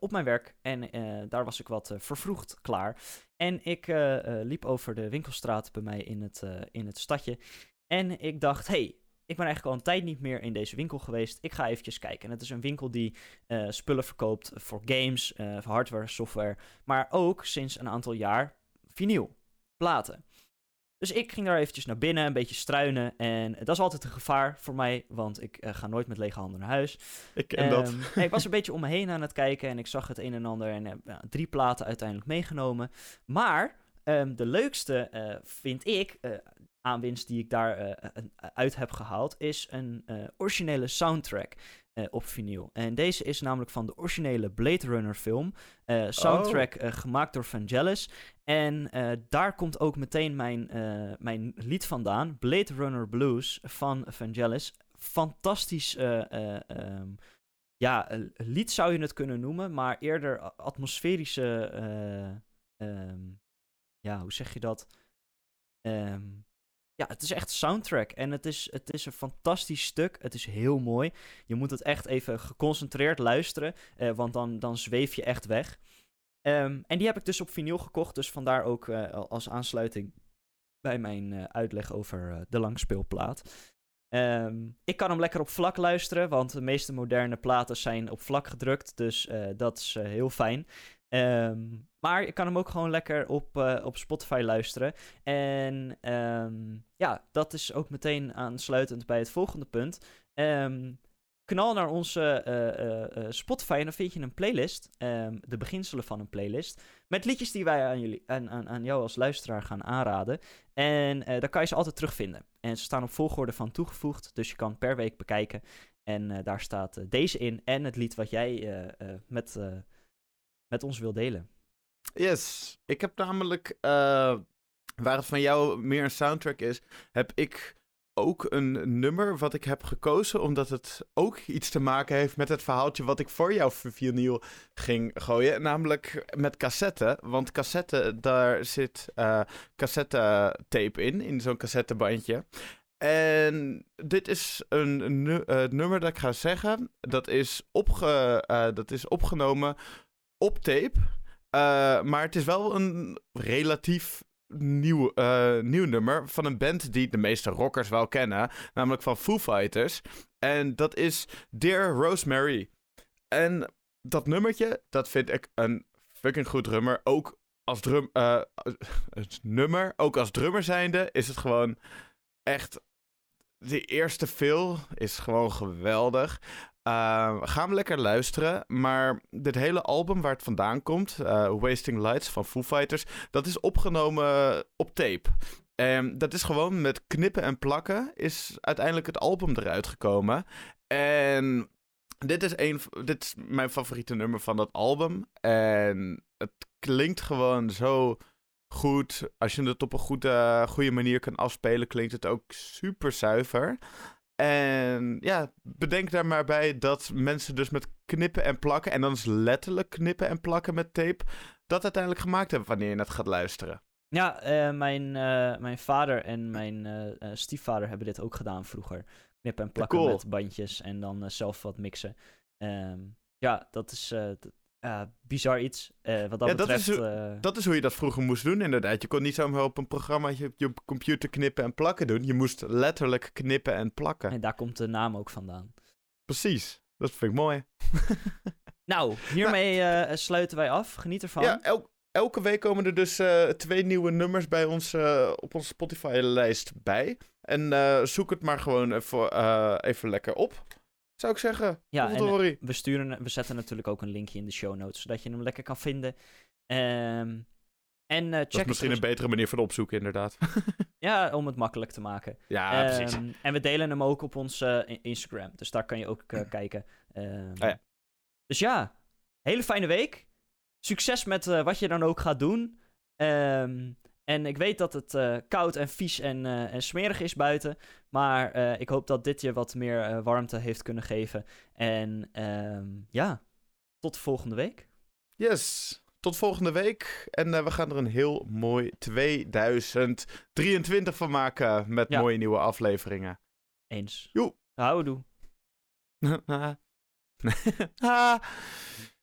op mijn werk en daar was ik wat vervroegd klaar. En ik liep over de winkelstraat bij mij in het, in het stadje en ik dacht, hey, ik ben eigenlijk al een tijd niet meer in deze winkel geweest. Ik ga eventjes kijken. En het is een winkel die spullen verkoopt voor games, voor hardware, software. Maar ook sinds een aantal jaar vinyl, platen. Dus ik ging daar eventjes naar binnen, een beetje struinen. En dat is altijd een gevaar voor mij, want ik eh, ga nooit met lege handen naar huis. Ik ken dat. Ehm, ik was een beetje om me heen aan het kijken en ik zag het een en ander en heb ja, drie platen uiteindelijk meegenomen. Maar ehm, de leukste eh, vind ik, eh, aanwinst die ik daar eh, een- uit heb gehaald, is een eh, originele soundtrack eh, op vinyl. En deze is namelijk van de originele Blade Runner film. Eh, soundtrack eh, gemaakt door Vangelis. En daar komt ook meteen mijn, mijn lied vandaan. Blade Runner Blues van Vangelis. Fantastisch ehm, ja, een lied zou je het kunnen noemen, maar eerder atmosferische. eh, ehm, ja, hoe zeg je dat? Ehm, ja, het is echt soundtrack en het is, het is een fantastisch stuk. Het is heel mooi. Je moet het echt even geconcentreerd luisteren, eh, want dan, dan zweef je echt weg. Ehm, en die heb ik dus op vinyl gekocht, dus vandaar ook eh, als aansluiting bij mijn eh, uitleg over de langspeelplaat. Ehm, ik kan hem lekker op vlak luisteren, want de meeste moderne platen zijn op vlak gedrukt, dus dat is heel fijn. Ehm, maar ik kan hem ook gewoon lekker op, eh, op Spotify luisteren. En ehm, ja, dat is ook meteen aansluitend bij het volgende punt. Ehm, knal naar onze eh, eh, Spotify en dan vind je een playlist. de beginselen van een playlist. Met liedjes die wij aan, jullie, aan, aan, aan jou als luisteraar gaan aanraden. En daar kan je ze altijd terugvinden. En ze staan op volgorde van toegevoegd. Dus je kan per week bekijken. En daar staat deze in. En het lied wat jij met, met ons wil delen. Yes. Ik heb namelijk, eh, waar het van jou meer een soundtrack is, heb ik ook een nummer wat ik heb gekozen, omdat het ook iets te maken heeft met het verhaaltje wat ik voor jou vinyl ging gooien. Namelijk met cassette. Want cassette, daar zit eh cassette tape in, in zo'n cassettebandje. En dit is een nummer dat ik ga zeggen. Dat is, opge, eh, dat is opgenomen op tape. Eh, maar het is wel een relatief nieuw, eh, nieuw nummer van een band die de meeste rockers wel kennen. Namelijk van Foo Fighters. En dat is Dear Rosemary. En dat nummertje, dat vind ik een fucking goed drummer. Ook als drum, eh, het nummer, ook als drummer zijnde, is het gewoon echt... De eerste fill is gewoon geweldig. Uh, gaan we lekker luisteren. Maar dit hele album waar het vandaan komt, eh, Wasting Lights van Foo Fighters, dat is opgenomen op tape. En dat is gewoon met knippen en plakken is uiteindelijk het album eruit gekomen. En dit is, een, dit is mijn favoriete nummer van dat album. En het klinkt gewoon zo goed. Als je het op een goede, goede manier kan afspelen, klinkt het ook super zuiver. En ja, bedenk daar maar bij dat mensen dus met knippen en plakken, en dan is letterlijk knippen en plakken met tape, dat uiteindelijk gemaakt hebben wanneer je het gaat luisteren. Ja, eh, mijn, eh, mijn vader en mijn eh, stiefvader hebben dit ook gedaan vroeger. Knippen en plakken cool. met bandjes en dan zelf wat mixen. Ehm, ja, dat is eh, bizar iets. eh, wat dat Ja, dat betreft. is eh, Dat is hoe je dat vroeger moest doen, inderdaad. Je kon niet zomaar op een programmaatje op je computer knippen en plakken doen. Je moest letterlijk knippen en plakken. en daar komt de naam ook vandaan. Precies. Dat vind ik mooi. Nou, hiermee eh, sluiten wij af. Geniet ervan. Ja, el- elke week komen er dus twee nieuwe nummers bij ons op onze Spotify-lijst bij. En zoek het maar gewoon even, even lekker op. Zou ik zeggen. Ja, en, eh, we, sturen, we zetten natuurlijk ook een linkje in de show notes, zodat je hem lekker kan vinden. Ehm, en eh, check Dat is misschien een betere manier van opzoeken, inderdaad. Ja, om het makkelijk te maken. ja, precies. Ehm, en we delen hem ook op ons eh, Instagram. Dus daar kan je ook eh, kijken. Ehm, Ah ja. Dus ja, hele fijne week. Succes met eh, wat je dan ook gaat doen. Ehm, en ik weet dat het eh, koud en vies en, eh, en smerig is buiten. Maar eh, ik hoop dat dit je wat meer warmte heeft kunnen geven. En ehm, ja, tot de volgende week. Yes. Tot volgende week. En we gaan er een heel mooi 2023 van maken. Met Ja. mooie nieuwe afleveringen. Eens. Joe. Houdoe.